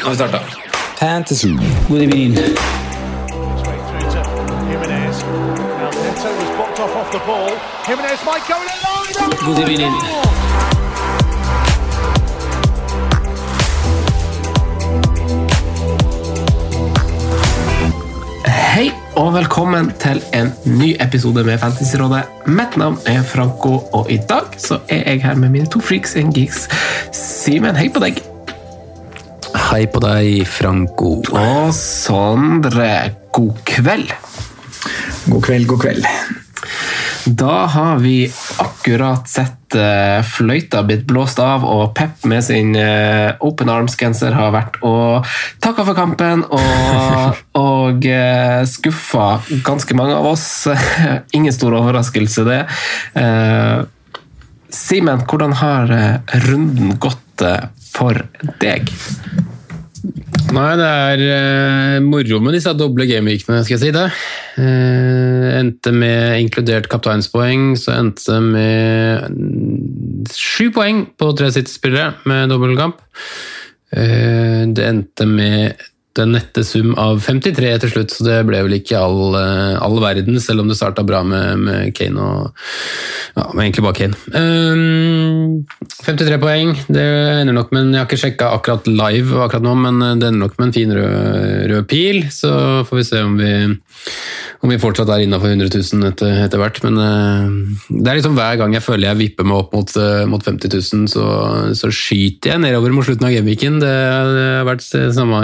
Nå har vi starta. Fantasy. God evening. God evening. Hei og velkommen til en ny episode med Fantasyrådet. Mitt navn er Franco, og i dag så er jeg her med mine to freaks and geeks. Simen, hei på deg. Hei på deg, Franco. Og Sondre, god kveld. God kveld, god kveld. Da har vi akkurat sett uh, fløyta blitt blåst av, og Pep med sin uh, Open Arms-genser har vært og takka for kampen og, og uh, skuffa ganske mange av oss. Ingen stor overraskelse, det. Uh, Simen, hvordan har uh, runden gått for deg? Nei, det er uh, moro med disse doble gameweekene, skal jeg si det. Uh, endte med, inkludert kapteinspoeng, så endte det med sju poeng på tre City-spillere med dobbeltkamp. Uh, det endte med den nette sum av 53 til slutt, så det ble vel ikke all, uh, all verden, selv om det starta bra med, med Kane og Ja, men egentlig bare Kane. Um, 53 poeng, det ender nok med Jeg har ikke sjekka akkurat live akkurat nå, men det ender nok med en fin rød, rød pil, så får vi se om vi om vi fortsatt er innafor 100 000 etter, etter hvert. Men uh, det er liksom hver gang jeg føler jeg vipper meg opp mot, uh, mot 50 000, så, så, skyter jeg nedover mot slutten av gameweeken. Det, det har vært samme,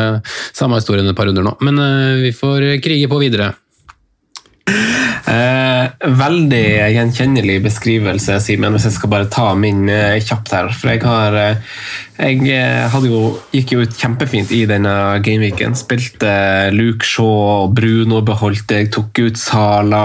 samme historien et par runder nå. Men uh, vi får krige på videre. Eh, veldig gjenkjennelig beskrivelse, Simen, hvis jeg skal bare ta min eh, kjapt her. For jeg har eh, Jeg hadde jo, gikk jo ut kjempefint i denne gameweeken. Spilte Luke Shaw og Bruno beholdt jeg, tok ut Sala.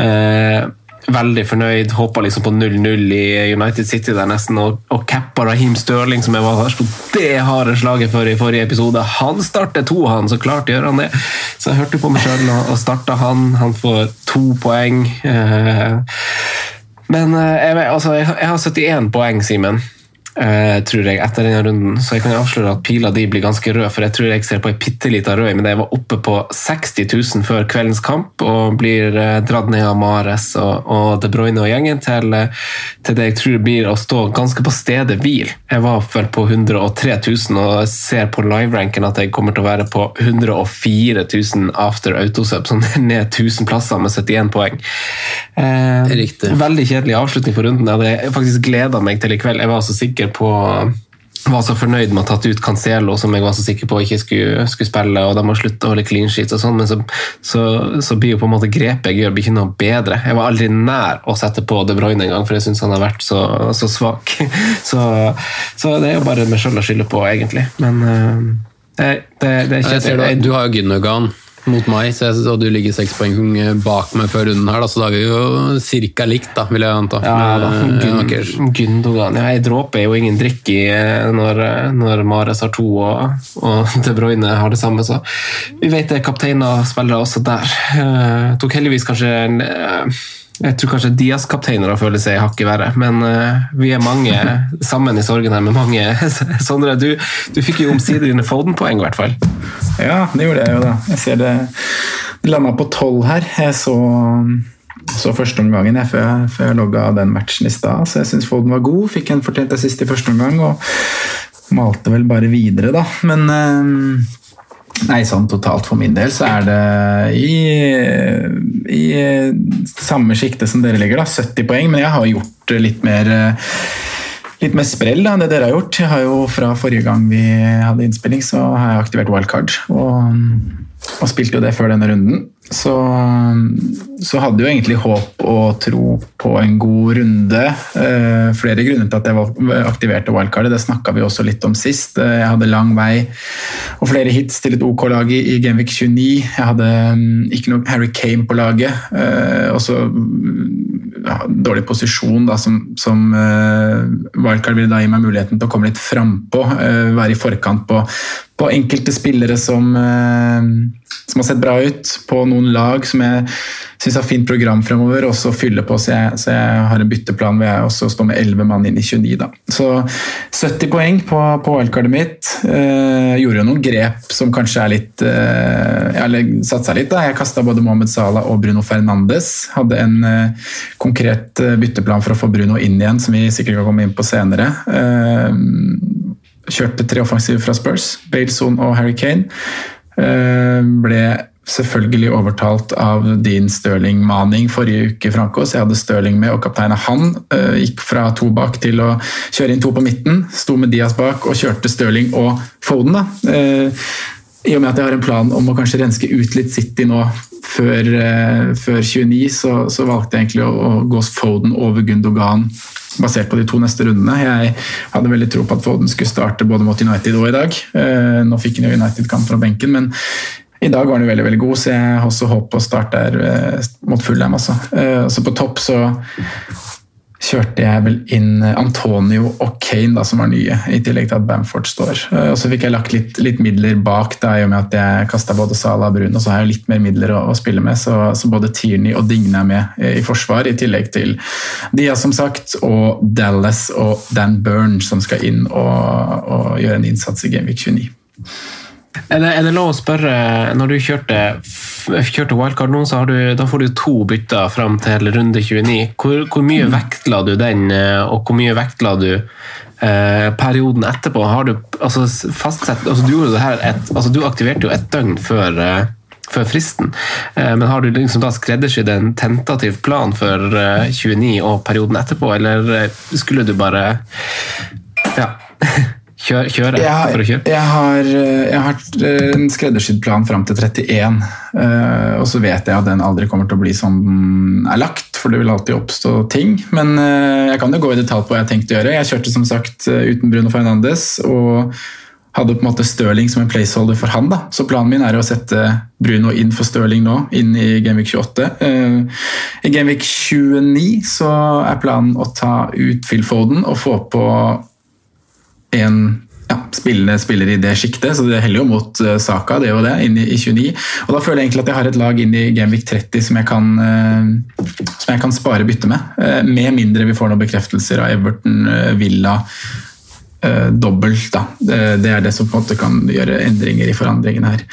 Eh, veldig fornøyd. Håpa liksom på 0-0 i United City der nesten, og, og cappa Raheem Stirling, som jeg var slo det harde slaget for i forrige episode. Han starter to, han, så klart gjør han det. Så jeg hørte på meg sjøl og, starta han. Han får to poeng. Eh, men eh, jeg, altså, jeg, jeg har 71 poeng, Simen. Uh, tror jeg, etter denne runden. Så jeg kan avsløre at pila di blir ganske rød, for jeg tror jeg ser på ei bitte lita rød, men jeg var oppe på 60 000 før kveldens kamp og blir uh, dratt ned av Mares og, og De Bruyne og gjengen til, uh, til, det jeg tror blir å stå ganske på stedet hvil. Jeg var vel på 103 000 og ser på live-ranken at jeg kommer til å være på 104 000 after autosub, sånn ned 1000 plasser med 71 poeng. Veldig kjedelig avslutning på runden. Jeg hadde faktisk gleda meg til i kveld. Jeg var så sikker på var så fornøyd med å ha tatt ut Cancelo, som jeg var så sikker på ikke skulle, skulle spille, og de må slutte å holde clean sheets og sånn, men så, så, så, blir jo på en måte grepet jeg gjør, blir ikke noe bedre. Jeg var aldri nær å sette på De Bruyne en gang, for jeg syns han har vært så, så svak. Så, så, det er jo bare meg sjøl å skylde på, egentlig. Men uh, det, det, det, er ikke Du, du har jo Gündogan mot meg, jeg, og du ligger seks poeng bak meg før runden her, da, så da er vi jo cirka likt, da, vil jeg anta. Ja, da. Gundogan ja, Jeg dråper jo ingen drikk i når, når Mares har to og, og De Bruyne har det samme, så vi vet det. Kapteiner spillere også der. Uh, tok heldigvis kanskje en uh, jeg tror kanskje Diaz-kapteinere føler seg hakket verre, men uh, vi er mange sammen i sorgen her med mange. Sondre, du, du fikk jo omsider dine Foden-poeng, i hvert fall. Ja, det gjorde jeg jo, da. Jeg ser det landa på tolv her. Jeg så, så første omgangen jeg, før, før jeg logga den matchen i stad, så jeg syns Foden var god. Fikk en fortjent assist i første omgang og malte vel bare videre, da. Men uh, Nei, sånn totalt for min del så er det i, i samme sjikte som dere ligger, da. 70 poeng. Men jeg har gjort litt mer litt mer sprell enn det dere har gjort. Jeg har jo Fra forrige gang vi hadde innspilling, så har jeg aktivert wildcard. Og, og spilte jo det før denne runden. Så, så hadde jo egentlig håp og tro på en god runde. Eh, flere grunner til at jeg aktiverte wildcardet, det snakka vi også litt om sist. Eh, jeg hadde lang vei og flere hits til et OK lag i Genvik 29. Jeg hadde um, ikke noe Harry Kane på laget. Eh, også ja, dårlig posisjon da, som, som uh, wildcard ville da gi meg muligheten til å komme litt frampå. Uh, være i forkant på, på enkelte spillere som uh, som har sett bra ut, på noen lag som jeg syns har fint program fremover, og så fylle på så jeg, så jeg har en bytteplan hvor jeg også står med 11 mann inn i 29. Da. Så 70 poeng på, på wildcardet mitt. Eh, gjorde jo noen grep som kanskje er litt eh, Jeg satsa litt, da. Jeg kasta både Mohammed Salah og Bruno Fernandes. Hadde en eh, konkret eh, bytteplan for å få Bruno inn igjen, som vi sikkert kan komme inn på senere. Eh, kjørte tre offensive fra Spurs, Baleson og Harry Kane. Eh, ble selvfølgelig overtalt av din Stirling-maning forrige uke, Franco, så jeg hadde Stirling med, og kapteinen han uh, gikk fra to bak til å kjøre inn to på midten. Sto med Diaz bak og kjørte Stirling og Foden. da. Uh, I og med at jeg har en plan om å kanskje renske ut litt City nå før, før 29, så, så, valgte jeg egentlig å, å gå Foden over Gundogan basert på de to neste rundene. Jeg hadde veldig tro på at Foden skulle starte både mot United og i dag. Nå fikk han jo United-kamp fra benken, men i dag var han jo veldig veldig god, så jeg har også håp på å starte der eh, mot Fullheim. Altså. Eh, så på topp så kjørte jeg vel inn Antonio og Kane, da, som var nye, i tillegg til at Bamford står. Eh, og Så fikk jeg lagt litt, litt midler bak, da, i og med at jeg kasta både Salah og Brun, og så har jeg litt mer midler å, å spille med. Så, så, både Tierney og Digne er med i forsvar, i tillegg til Dia, som sagt, og Dallas og Dan Byrne, som skal inn og, og gjøre en innsats i Gameweek 29. Er det, er det, lov å spørre, når du kjørte, kjørte wildcard nå, så du, da får du to bytter fram til runde 29. Hvor, hvor mye mm. vektla du den, eh, og hvor mye vektla du eh, perioden etterpå? Har du altså, fastsett altså, du, et, altså, du, aktiverte jo et døgn før, eh, før fristen, eh, men har du liksom da skreddersydd en tentativ plan for 29 eh, og perioden etterpå, eller eh, skulle du bare Ja. Kjør, kjør jeg, for å kjøre? Jeg har, jeg har en skreddersydd plan fram til 31. Uh, og så vet jeg at den aldri kommer til å bli som den er lagt, for det vil alltid oppstå ting. Men jeg kan jo gå i detalj på hva jeg har tenkt å gjøre. Jeg kjørte som sagt uten Bruno Fernandes og hadde på en måte Stirling som en placeholder for han. da. Så planen min er å sette Bruno inn for Stirling nå, inn i Gameweek 28. I Gameweek 29 så er planen å ta ut Phil Foden og få på en ja, spillende spiller i det sjiktet, så det heller jo mot uh, Saka, det og det, inn i, i, 29. Og da føler jeg egentlig at jeg har et lag inn i Gamevik 30 som jeg kan, uh, som jeg kan spare bytte med. Uh, med mindre vi får noen bekreftelser av Everton, Villa dobbelt. Da. Det, er det som på en måte kan gjøre endringer i forandringene her.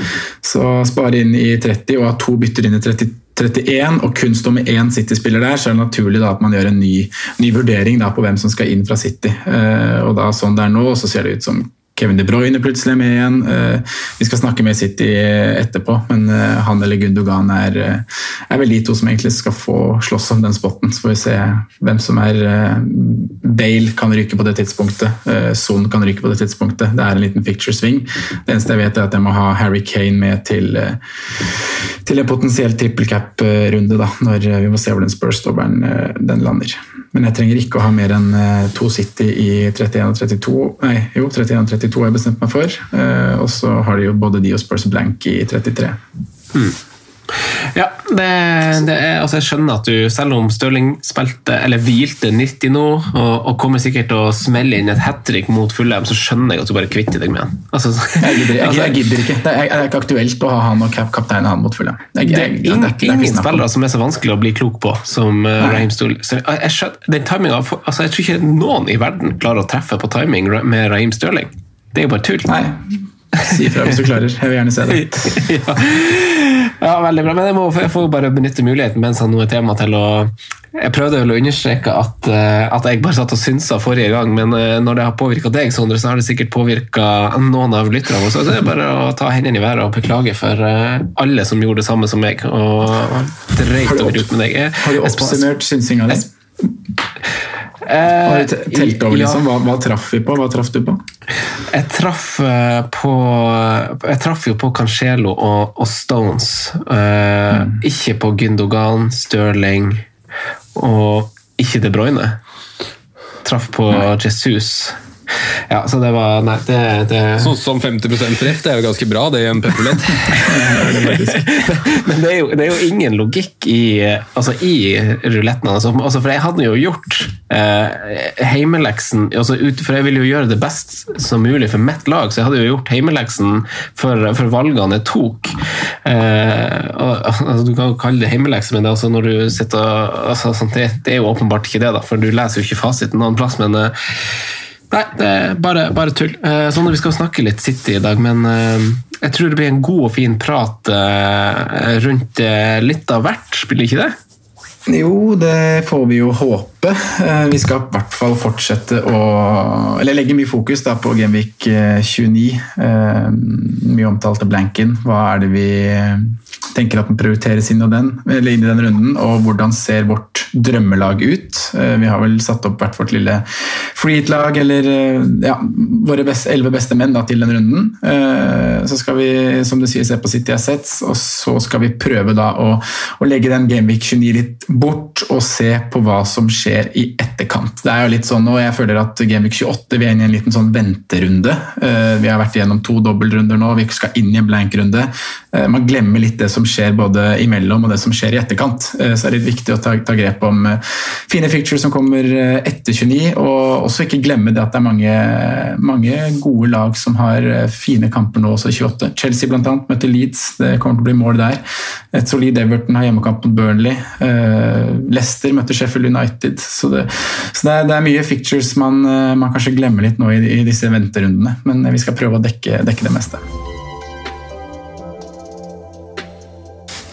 Så spare inn i 30 og ha to bytter inn i 30 31 og kun står med én City-spiller der, så er det naturlig da, at man gjør en ny, ny vurdering da, på hvem som skal inn fra City. Uh, og da Sånn det er nå, så ser det ut som Kevin De Bruyne plutselig er med igjen. Uh, vi skal snakke med City etterpå, men uh, han eller Gundogan er, er, vel de to som egentlig skal få slåss om den spotten. Så får vi se hvem som er Bale kan ryke på det tidspunktet. Son kan ryke på det tidspunktet. Det er en liten picture swing. Det eneste jeg vet, er at jeg må ha Harry Kane med til til en potensiell trippel cap-runde, når vi må se hvor den Spurs-dobbelen eh, lander. Men jeg trenger ikke å ha mer enn eh, to City i 31 og 32. Nei, jo, 31 og 32 har jeg bestemt meg for. Eh, og så har de jo både de og Spurs blank i 33. Hmm. Ja, det, det er, altså jeg skjønner at du, selv om Stirling spilte, eller hvilte 90 nå, og, og kommer sikkert til å smelle inn et hat trick mot Fulham, så skjønner jeg at du bare kvitter deg med han. Altså, jeg, gidder, altså, jeg, gidder, ikke. Det er, ikke aktuelt å ha han og kapteinen han mot Fulham. Det er ingen, ingen spillere som er så vanskelig å bli klok på som uh, Raheem Stirling. Jeg, jeg, altså, jeg tror ikke noen i verden klarer å treffe på timing med Raheem Stirling. Det er jo bare tull. Nei. Si ifra hvis du klarer. Jeg vil gjerne se det. ja. ja, veldig bra. Men jeg, må, jeg får bare benytte muligheten mens han nå er tema til å Jeg prøvde vel å understreke at, eh, at jeg bare satt og synsa forrige gang, men eh, når det har påvirka deg, Sondre, så har det sikkert påvirka noen av lytterne. Så det er bare å ta hendene i været og beklage for eh, alle som gjorde det samme som meg. Og dreit over ut med deg. Jeg- Har du oppsummert synsinga di? Eh, telt over, ja. liksom? Hva, hva traff vi på? Hva traff du på? Jeg traff eh, på Jeg traff jo på Cancelo og, og Stones. Eh, Ikke på Gündogan, Sterling og ikke De Bruyne. Traff på Jesus. Ja, så det var Nei, det, det Sånn som 50 treff, det er jo ganske bra det i en pepperlett. Men det er, jo, det er jo ingen logikk i, altså i ruletten. Altså, altså, for jeg hadde jo gjort eh, heimeleksen altså ut, For jeg ville jo gjøre det best som mulig for mitt lag, så jeg hadde jo gjort heimeleksen for, for valgene jeg tok. Eh, altså, du kan jo kalle det heimelekse, men det, er altså når du sitter altså, sånn, det, det er jo åpenbart ikke det, da, for du leser jo ikke fasiten noen plass. men eh, Nei, det er bare, bare tull. Eh, Sånn at Vi skal snakke litt City i dag, men eh, jeg tror det blir en god og fin prat eh, rundt litt av hvert, spiller ikke det? Jo, det får vi jo håpe. Eh, Vi skal i hvert fall fortsette å Eller legge mye fokus da på Genvik eh, 29. Eh, Mye omtalte blanken. Hva er det vi tenker at den prioriteres inn i den, inn i den runden, og hvordan ser vårt drømmelag ut? Eh, Vi har vel satt opp hvert vårt lille freehit-lag, eller eh, ja, våre best- elleve beste menn da, til den runden. Eh, Så skal vi, som du sier, se på City Assets, og så skal vi prøve da å, å legge den Gameweek 29 litt bort og se på hva som skjer i etterkant. Det er jo litt sånn, og Jeg føler at Gameweek 28 vi er inne i en liten sånn venterunde. Eh, Vi har vært igjennom to dobbeltrunder nå, vi skal inn i en blank-runde. Eh, Man glemmer litt det som skjer både imellom og det som skjer i etterkant. Eh, Så det er litt viktig å ta, ta grep om fine fictures som kommer etter 29, og også ikke glemme det at det er mange, mange gode lag som har fine kamper nå også i 28. Chelsea blant annet møter Leeds, det kommer til å bli mål der. Et solid Everton har hjemmekamp mot Burnley. Leicester møter Sheffield United. Så det, så det, er, det er mye fictures man, eh, man kanskje glemmer litt nå i, i disse venterundene, men eh, vi skal prøve å dekke, dekke det meste.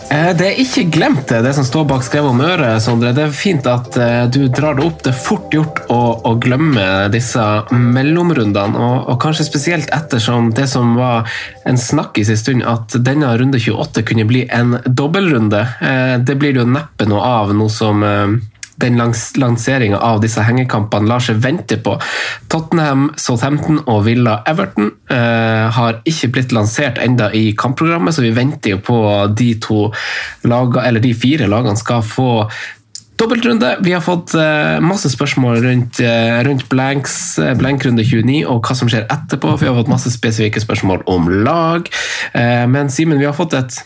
Eh, Det er ikke glemt det, det som står bak skrevet om øret, Sondre. Det er fint at du drar det opp. Det er fort gjort å, å glemme disse mellomrundene, og, og kanskje spesielt ettersom det som var en snakkis en stund, at denne runde 28 kunne bli en dobbeltrunde. Det blir det jo neppe noe av, nå som den lans lanseringa av disse hengekampene lar seg vente på. Tottenham, Southampton og Villa Everton eh, har ikke blitt lansert enda i kampprogrammet, så vi venter jo på de to laga, eller de fire lagene skal få Dobbeltrunde. Vi har fått eh, masse spørsmål rundt, eh, rundt blanks, eh, blankrunde 29 og hva som skjer etterpå. Vi har fått masse spesifikke spørsmål om lag. Men Simen, vi har fått et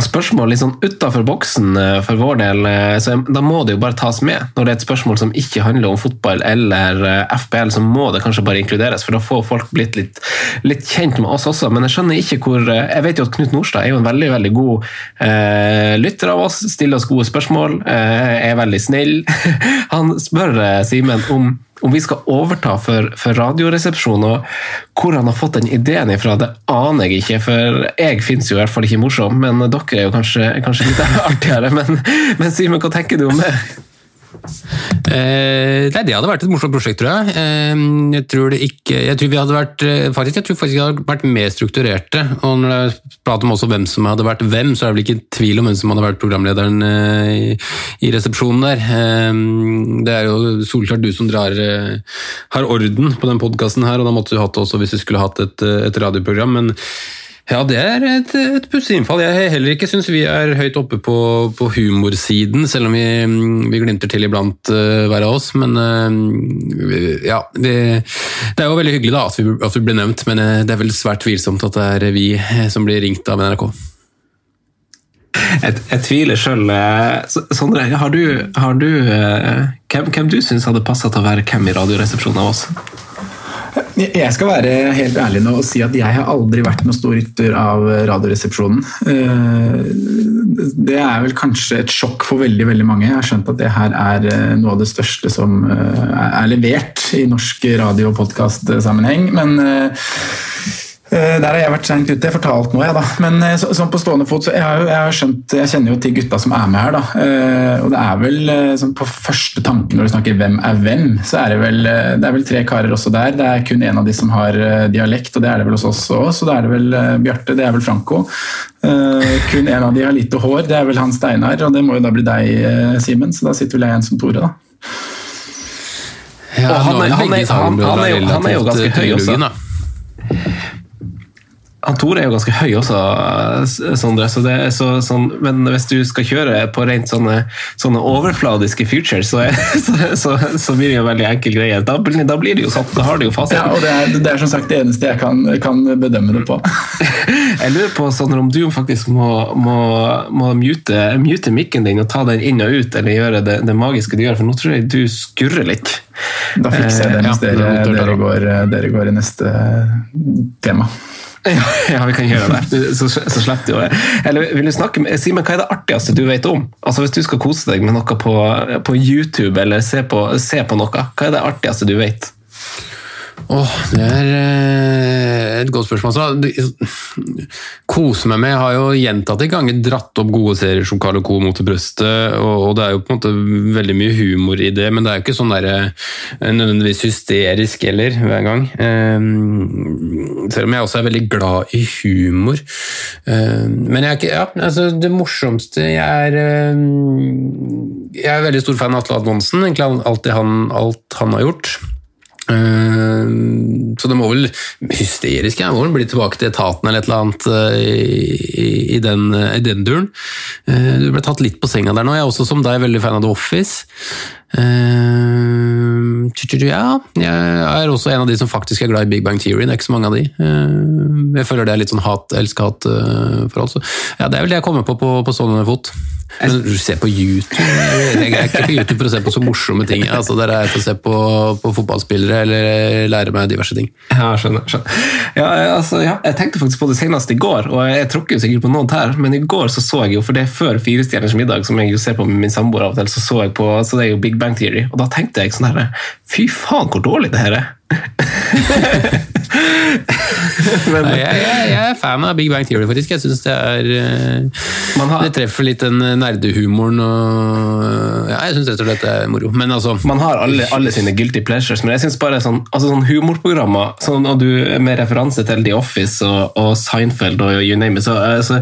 spørsmål litt sånn utafor boksen eh, for vår del, eh, så da må det jo bare tas med. Når det er et spørsmål som ikke handler om fotball eller FBL, FPL, så må det kanskje bare inkluderes, for da får folk blitt litt, litt kjent med oss også. Men jeg skjønner ikke hvor eh, Jeg vet jo at Knut Norstad er jo en veldig veldig god eh, lytter av oss, stiller oss gode spørsmål, eh, er veldig snill. Han spør eh, Simen om om vi skal overta for, for Radioresepsjonen, hvor han har fått den ideen ifra, det aner jeg ikke. For jeg finnes jo i hvert fall ikke morsom, men dere er jo kanskje, kanskje litt artigere. Men, men Simen, hva tenker du om det? Eh, nei, det hadde vært et morsomt prosjekt, tror jeg. Eh, jeg tror det ikke Jeg tror vi hadde vært eh, faktisk, jeg tror faktisk vi hadde vært mer strukturerte. Og når det er prat om også hvem som hadde vært hvem, så er det vel ikke tvil om hvem som hadde vært programlederen eh, i, i resepsjonen der. Eh, det er jo solklart du som drar eh, har orden på den podkasten her, og da måtte du hatt det også hvis du skulle hatt et, et radioprogram. men ja, det er et, et pussig innfall. Jeg heller ikke syns vi er høyt oppe på, på humorsiden, selv om vi, vi glimter til iblant uh, hver av oss. Men uh, ja, det, det er jo veldig hyggelig da at vi, at vi ble nevnt, men uh, det er vel svært tvilsomt at det er vi som blir ringt av NRK. Jeg, jeg tviler sjøl. Sondre, har du, har du hvem, hvem du syns hadde passa til å være hvem i Radioresepsjonen av oss? Jeg skal være helt ærlig nå og si at jeg har aldri vært noen stor rytter av Radioresepsjonen. Eh, Det er vel kanskje et sjokk for veldig veldig mange. Jeg har skjønt at det her er eh, noe av det største som eh, er levert i norsk radio- og podkastsammenheng. Men Der har jeg vært seint ute. Jeg fortalt noe, jeg, da. Men eh, så, sånn på stående fot, så jeg har, jo, jeg har skjønt Jeg kjenner jo til gutta som er med her, da. Eh, Og det er vel eh, sånn på første tanke når du snakker hvem er hvem, så er det vel eh, Det er vel tre karer også der. Det er kun en av de som har eh, dialekt, og det er det vel hos oss òg. Så da er det vel eh, Bjarte, det er vel Franco. Eh, Kun en av de har lite hår, det er vel han Steinar, og det må jo da bli deg, eh, Simen. Så da sitter vel jeg igjen som Tore, da. Ja, han er- er han er- han- er jo- han er jo ganske eh, høy også. Han Tor er jo ganske høy også, Sondre, så det så, sånn, men hvis du skal kjøre på rent sånne, sånne overfladiske futures, så, så, så, så blir det jo en veldig enkel greie. Da, da blir det jo sånn, da har du jo Ja, fasiten. og det er, det er som sagt det eneste jeg kan, kan bedømme det på. Jeg lurer på Sondre, om du faktisk må, må, må mute, mute mikken din og ta den inn og ut, eller gjøre det, det magiske du gjør, for nå tror jeg du skurrer litt. Da fikser jeg det Eh, mens ja, dere, er dere, går, dere går i neste tema. Ja, ja, vi kan gjøre det. Så, så slipper du det. Eller vil du snakke med, Simen, hva er det artigste du vet om? Altså Hvis du skal kose deg med noe på, på YouTube eller se på, se på noe, hva er det artigste du vet? Åh, det er eh, et godt spørsmål. Altså, kose meg med. Jeg har jo gjentatte ganger dratt opp gode serier som Carl Co. mot til brøstet, og, og det er jo på en måte veldig mye humor i det, men det er jo ikke sånn der, eh, nødvendigvis hysterisk heller hver gang. Eh, selv om jeg også er veldig glad i humor. Eh, men jeg er ikke, ja, altså det morsomste Jeg er eh, Jeg er veldig stor fan av Atle Advonsen, Egentlig alltid han, alt han har gjort. Eh, Så det må vel hysterisk, jeg må bli tilbake til etaten eller et eller annet eh, i, i, den, i den duren. Eh, Du ble tatt litt på senga der nå. Jeg er også som deg veldig fan av The Office. Eh, Ja, jeg er også en av de som faktisk er glad i Big Bang Theory. Det er ikke så mange av de. Eh, Jeg føler det er litt sånn hat, elsk-hat-forhold. Så ja, det er vel det jeg kommer på på, på sånn fot. Men du ser på YouTube Jeg er ikke på YouTube for å se på så morsomme ting. Altså, der er jeg for å se på, på fotballspillere eller lære meg diverse ting. Ja, skjønner. skjønner. Ja, altså, ja, jeg tenkte faktisk på det senest i går, og jeg tråkker sikkert på noen tær, men i går så så jeg jo, for det er før Firestjerners middag, som jeg jo ser på med min samboer av og til, så så jeg på så det er jo Big Bang Theory, og da tenkte jeg sånn her Fy faen, hvor dårlig det her er! men, Nei, jeg, jeg, jeg er fan av Big Bang Theory, faktisk. Jeg syns det er eh, Man har- Det treffer litt den nerdehumoren og Ja, jeg syns rett og slett det er moro. Men altså Man har alle, alle sine guilty pleasures, men jeg synes bare sånn, altså sånn humorprogrammer sånn, og du, med referanse til The Office og, og Seinfeld og you name it, så, eh, så,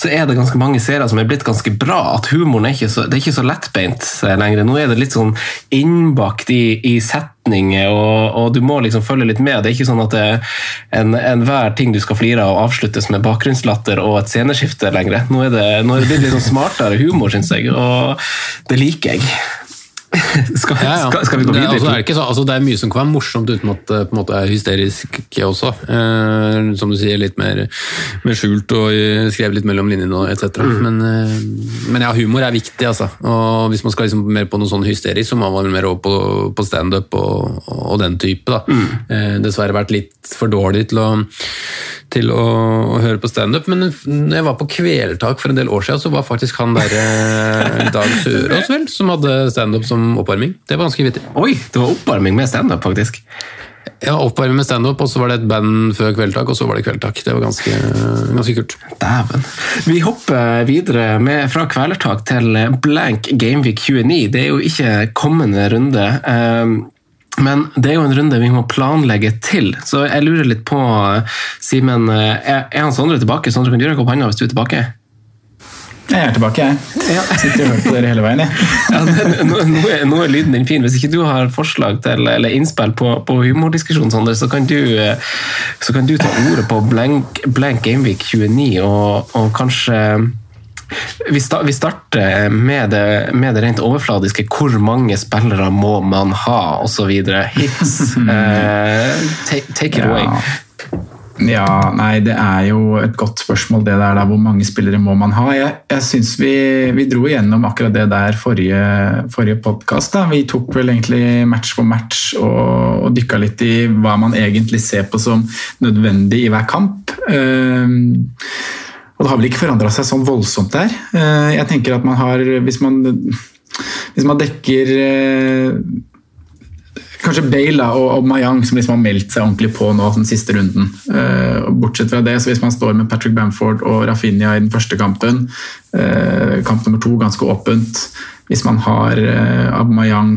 så er det ganske mange serier som er blitt ganske bra. At humoren er ikke så, det er ikke så lettbeint eh, lenger. Nå er det litt sånn innbakt i, i setninger, og, og du må liksom følge litt med. Det er ikke sånn at det, en, enhver ting du skal flire av, avsluttes med bakgrunnslatter og et sceneskifte lenger. Nå er det, nå er det litt sånn smartere humor, syns jeg, og det liker jeg. Skal, Ja, ja. skal, skal vi gå Det er, videre? altså, er det, ikke så, altså, det er mye som kan være morsomt uten at det på en måte er hysterisk også. Eh, som du sier, litt mer, mer skjult og eh, skrevet litt mellom linjene og etc. Mm. Men, eh, men ja, humor er viktig, altså. Og hvis man skal liksom mer på noe sånn hysterisk, så må man mer over på, på standup og, og den type. Mm. Eh, dessverre vært litt for dårlig til å, til å, høre på standup. Men når jeg var på Kvelertak for en del år siden, så var faktisk han derre Dag Sørås, vel, som hadde standup som oppvarming. Det var ganske vittig. Oi, det var oppvarming med standup, faktisk. Ja, oppvarming med standup, og så var det et band før Kveldtak, og så var det Kveldtak. Det var ganske, ganske kult. Dæven. Vi hopper videre med, fra kvelertak til blank Gameweek 29. Det er jo ikke kommende runde. ehm, Men det er jo en runde vi må planlegge til, så jeg lurer litt på, Simen, er er han Sondre tilbake? Sondre, kan du rekke opp hånda hvis du er tilbake? Jeg er tilbake, jeg. Sitter og hører på dere hele veien. Ja, nå, nå, er, nå er lyden din fin. Hvis ikke du har forslag til, eller innspill på, på humordiskusjonen, Sander, så kan du, eh, så kan du ta ordet på blank, blank Gameweek 29, og, og kanskje vi, sta, vi starter med det, med det rent overfladiske. Hvor mange spillere må man ha, osv. Hits. Uh, take, take it away. Ja, nei, det er jo et godt spørsmål det der da, hvor mange spillere må man ha. Jeg, jeg synes vi, vi dro igjennom akkurat det der forrige, forrige podkast. Vi tok vel egentlig match for match og, og dykka litt i hva man egentlig ser på som nødvendig i hver kamp. Ehm, og det har vel ikke forandra seg sånn voldsomt der. Eh, jeg tenker at man har Hvis man, hvis man dekker eh, kanskje Bale da, og Aubameyang som liksom har meldt seg ordentlig på nå den siste runden. Uh, bortsett fra det, så hvis man står med Patrick Bamford og Rafinha i den første kampen, uh, kamp nummer to ganske åpent, hvis man har uh, Aubameyang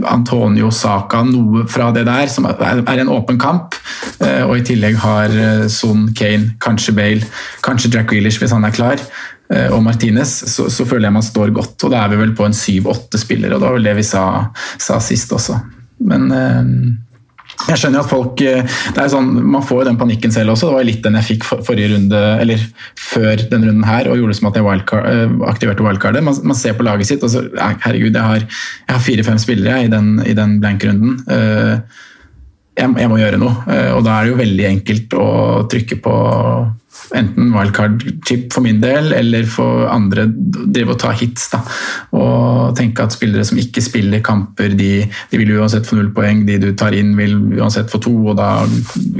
Antonio Saka, noe fra det der, som er en åpen kamp. Og i tillegg har Son, Kane, kanskje Bale, kanskje Jack Grealish hvis han er klar. Eh, og Martinez, så, så, føler jeg man står godt. Og da er vi vel på en syv-åtte spillere, og det var vel det vi sa, sa sist også. Men eh, jeg skjønner at folk eh, det er sånn, Man får jo den panikken selv også. Det var litt den jeg fikk for, forrige runde, eller før denne runden her, og gjorde det som at jeg wildcard, aktiverte wildcardet. Man, man, ser på laget sitt og så Herregud, jeg har, har fire-fem spillere i den, den blank-runden. Eh, jeg, jeg, må gjøre noe. Og da er det jo veldig enkelt å trykke på enten wildcard-chip for min del, eller for andre drive og ta hits. Da. Og tenke at spillere som ikke spiller kamper, de, de vil uansett få null poeng. De du tar inn, vil uansett få to, og da,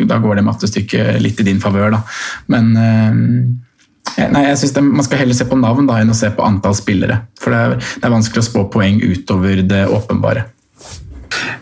da går det mattestykket litt i din favør. Men eh, Nei, jeg synes det, Man skal heller se på navn da, enn å se på antall spillere. For det er, det er vanskelig å spå poeng utover det åpenbare.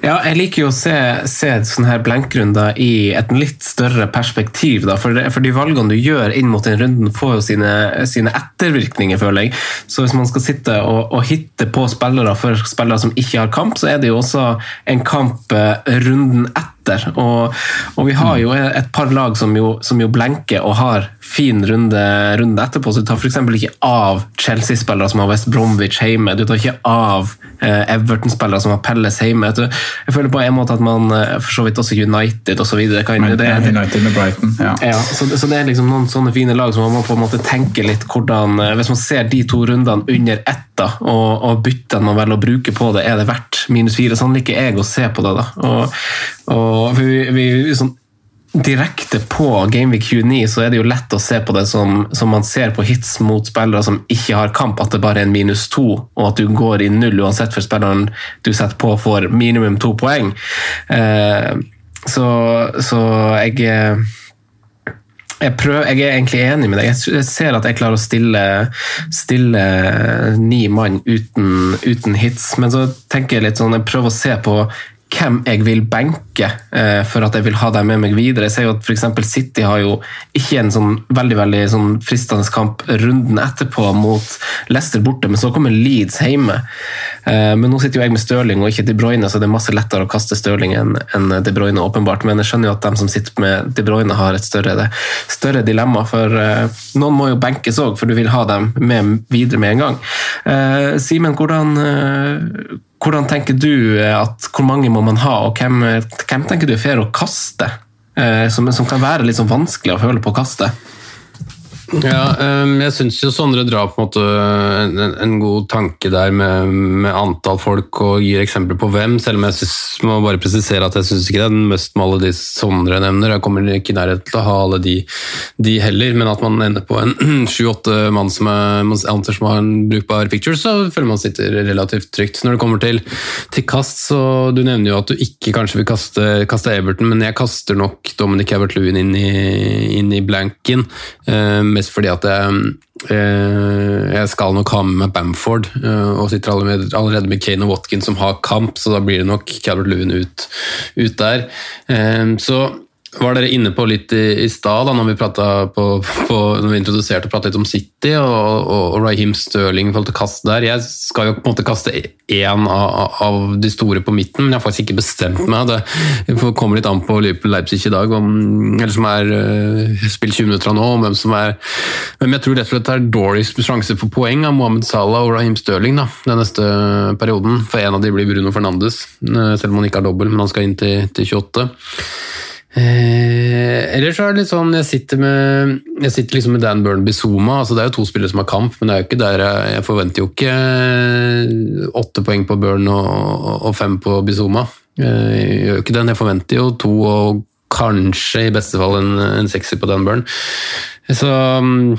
Ja, jeg liker jo å se, se sånne her blenkrunder i et litt større perspektiv. Da, for, for, de valgene du gjør inn mot den runden, får jo sine, sine ettervirkninger, føler jeg. Så hvis man skal sitte og, og, hitte på spillere for spillere som ikke har kamp, så er det jo også en kamp eh, runden etter etter. Og, og, vi har jo et par lag som jo, som jo blenker og har fin runde, runde etterpå. Så du tar f.eks. ikke av Chelsea-spillere som har West Bromwich hjemme. Du tar ikke av eh, Everton-spillere som har Pelles hjemme. Jeg føler på en måte at man eh, for så vidt også United osv. United med Brighton, ja. ja så, så, det er liksom noen sånne fine lag som man må på en måte tenke litt hvordan eh, Hvis man ser de to rundene under ett da, og, og byttene man velger å bruke på det, er det verdt minus fire? Sånn liker jeg å se på det. da. Og, og vi, vi, sånn, direkte på Gameweek 29 så er det jo lett å se på det som, som, man ser på hits mot spillere som ikke har kamp, at det bare er en minus to, og at du går i null uansett for spilleren du setter på får minimum to poeng. Eh, så, så jeg jeg, prøver, jeg, er egentlig enig med deg. Jeg ser at jeg klarer å stille, stille ni mann uten, uten, hits, men så tenker jeg litt sånn, jeg prøver å se på hvem jeg vil benke eh, for at jeg vil ha dem med meg videre. Jeg ser jo at f.eks. City har jo ikke en sånn veldig veldig sånn fristende kamp runden etterpå mot Leicester borte, men så kommer Leeds hjemme. Eh, men nå sitter jo jeg med Stirling og ikke De Bruyne, så det er masse lettere å kaste Stirling enn De Bruyne, åpenbart. Men jeg skjønner jo at de som sitter med De Bruyne, har et større, større dilemma. For eh, noen må jo benkes òg, for du vil ha dem med videre med en gang. Simen, hvordan hvordan tenker du at hvor mange må man ha, og hvem, hvem tenker du er fair å kaste? Eh, som, som, kan være litt sånn vanskelig å føle på å kaste? Ja, ehm, jeg syns jo Sondre drar på en måte en, en god tanke der med, med, antall folk og gir eksempler på hvem, selv om jeg synes, må bare presisere at jeg syns ikke det er den mest med alle de Sondre nevner. Jeg kommer ikke i nærheten til å ha alle de, de, heller, men at man ender på en sju-åtte mann som, er, anser som har en brukbar picture, så føler man sitter relativt trygt. Når det kommer til, til kast, så du nevner jo at du ikke kanskje vil kaste, kaste Everton, men jeg kaster nok Dominic Evertluin inn inn i blanken. Um, mest fordi at jeg, eh, jeg skal nok ha med meg Bamford, eh, og sitter allerede med Kane og Watkins som har kamp, så da blir det nok Calvert Lewin ut, ut der. Eh, så var dere inne på litt i, i stad, når, når, vi introduserte og pratet litt om City og, og, og Raheem Stirling i forhold til kast der. Jeg skal jo på en måte kaste én av, av, de store på midten, men jeg har faktisk ikke bestemt meg. Det kommer litt an på Leipzig i dag, om, eller som er uh, spilt 20 minutter nå, om hvem som er Men jeg tror rett og slett det er Doris sjanse for poeng av Mohammed Salah og Raheem Stirling da, den neste perioden. For en av de blir Bruno Fernandes, eh, selv om han ikke har dobbel, men han skal inn til, til 28. Eh, ellers er det litt sånn Jeg sitter med Jeg sitter liksom med Dan Burnby Zuma. Altså det er jo to spillere som har kamp, men det er jo ikke der jeg, jeg forventer jo ikke eh, åtte poeng på Burn og, og fem på Bizuma. Eh, jeg gjør ikke den. Jeg forventer jo to og kanskje i beste fall en, en sekser på Dan Burn. Så mm,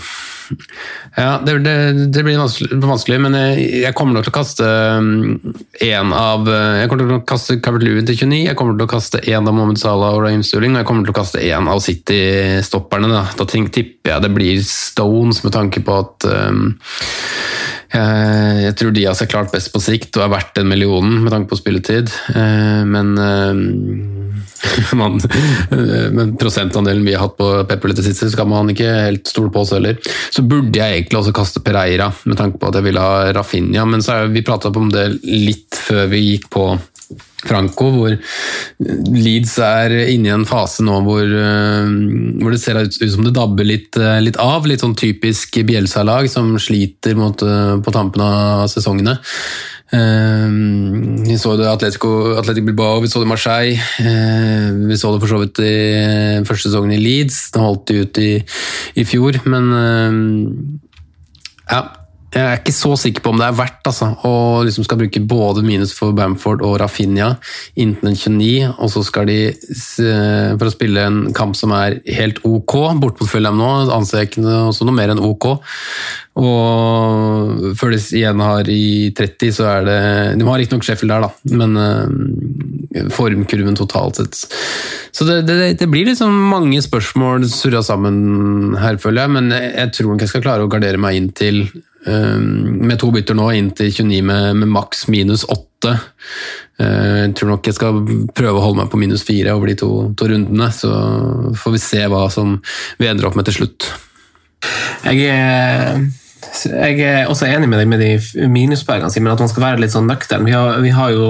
ja, det, det, det blir vanskelig, men jeg, jeg, kommer nok til å kaste én um, av Jeg kommer til å kaste Cabert Lewin til 29, jeg kommer til å kaste én av Mohammed Salah og Raheem Stirling, og jeg kommer til å kaste én av City-stopperne. Da. da tipper jeg det blir Stones, med tanke på at um, jeg, Jeg tror Diaz er klart best på sikt og er verdt den millionen med tanke på spilletid. uh, Men, eh, man, eh, men prosentandelen vi har hatt på Pepper det siste, skal man ikke helt stole på oss heller. Så burde jeg egentlig også kaste Pereira, med tanke på at jeg ville ha Rafinha. Men så er, vi prata om det litt før vi gikk på Franco, hvor Leeds er inne i en fase nå hvor, eh, hvor det ser ut ut som det dabber litt, eh, litt av. Litt sånn typisk Bjelsa-lag som sliter mot, på tampen av sesongene. Eh, Vi så det Atletico, Atletico Bilbao, vi så det Marseille. eh, Vi så det for så vidt i første sesongen i Leeds. Det holdt de ut i, i fjor, men eh, ja. Jeg er ikke så sikker på om det er verdt altså, å liksom skal bruke både minus for Bamford og Rafinha inntil den 29, og så skal de for å spille en kamp som er helt ok, bort mot Fulham nå, anser jeg ikke også noe mer enn ok. Og før de igjen har i 30, så er det De har riktignok Sheffield der, da, men eh, formkurven totalt sett Så det, det, det blir liksom mange spørsmål surra sammen her, føler jeg, men jeg, tror nok jeg skal klare å gardere meg inn til eh, med to bytter nå, inn til 29 med, med maks minus 8. Eh, Jeg tror nok jeg skal prøve å holde meg på minus 4 over de to, to rundene, så får vi se hva som vi ender opp med til slutt. Jeg er, jeg er også enig med deg med de minuspoengene, men at man skal være litt sånn nøktern. Vi vi har jo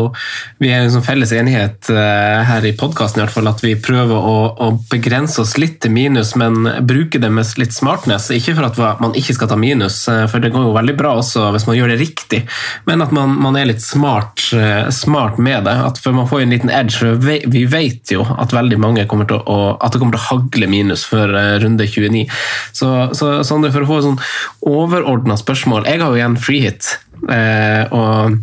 vi er en sånn felles enighet eh, her i podkasten at vi prøver å, å begrense oss litt til minus, men bruke det med litt smartness. Ikke for at man ikke skal ta minus, eh, for det går jo veldig bra også hvis man gjør det riktig, men at man, man er litt smart, eh, smart med det. At for man får en liten edge, for vi, vet jo at veldig mange kommer til å, at det kommer til å hagle minus før runde 29. Så, så Sondre, for å få sånn overordna spørsmål Jeg har jo igjen freehit, eh, og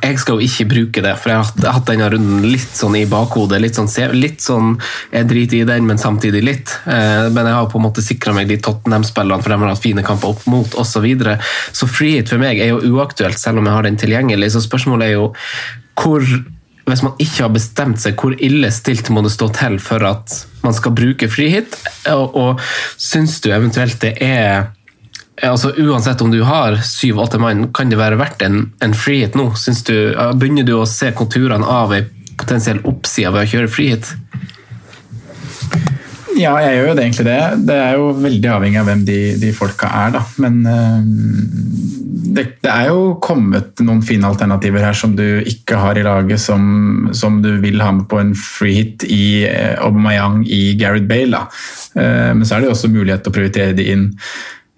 jeg skal jo ikke bruke det, for jeg har hatt, denne runden litt sånn i bakhodet. Litt sånn, litt sånn jeg driter i den, men samtidig litt. Eh, men jeg har på en måte sikra meg de Tottenham-spillerne, for de har hatt fine kamper opp mot osv. Så, videre. så freehit for meg er jo uaktuelt, selv om jeg har den tilgjengelig. Så spørsmålet er jo hvor hvis man ikke har bestemt seg, hvor ille stilt må det stå til for at man skal bruke freehit? Og, og syns du eventuelt det er altså Uansett om du har syv-åtte mann, kan det være verdt en, en frihet nå? Du, begynner du å se konturene av ei potensiell oppside ved å kjøre frihet? Ja, jeg gjør jo det egentlig det. Det er jo veldig avhengig av hvem de, de folka er, da. Men øh, det, det er jo kommet noen fine alternativer her som du ikke har i laget, som, som du vil ha med på en free i eh, Aubameyang i Gareth Bale. Da. Eh, men så er det jo også mulighet til å prioritere de inn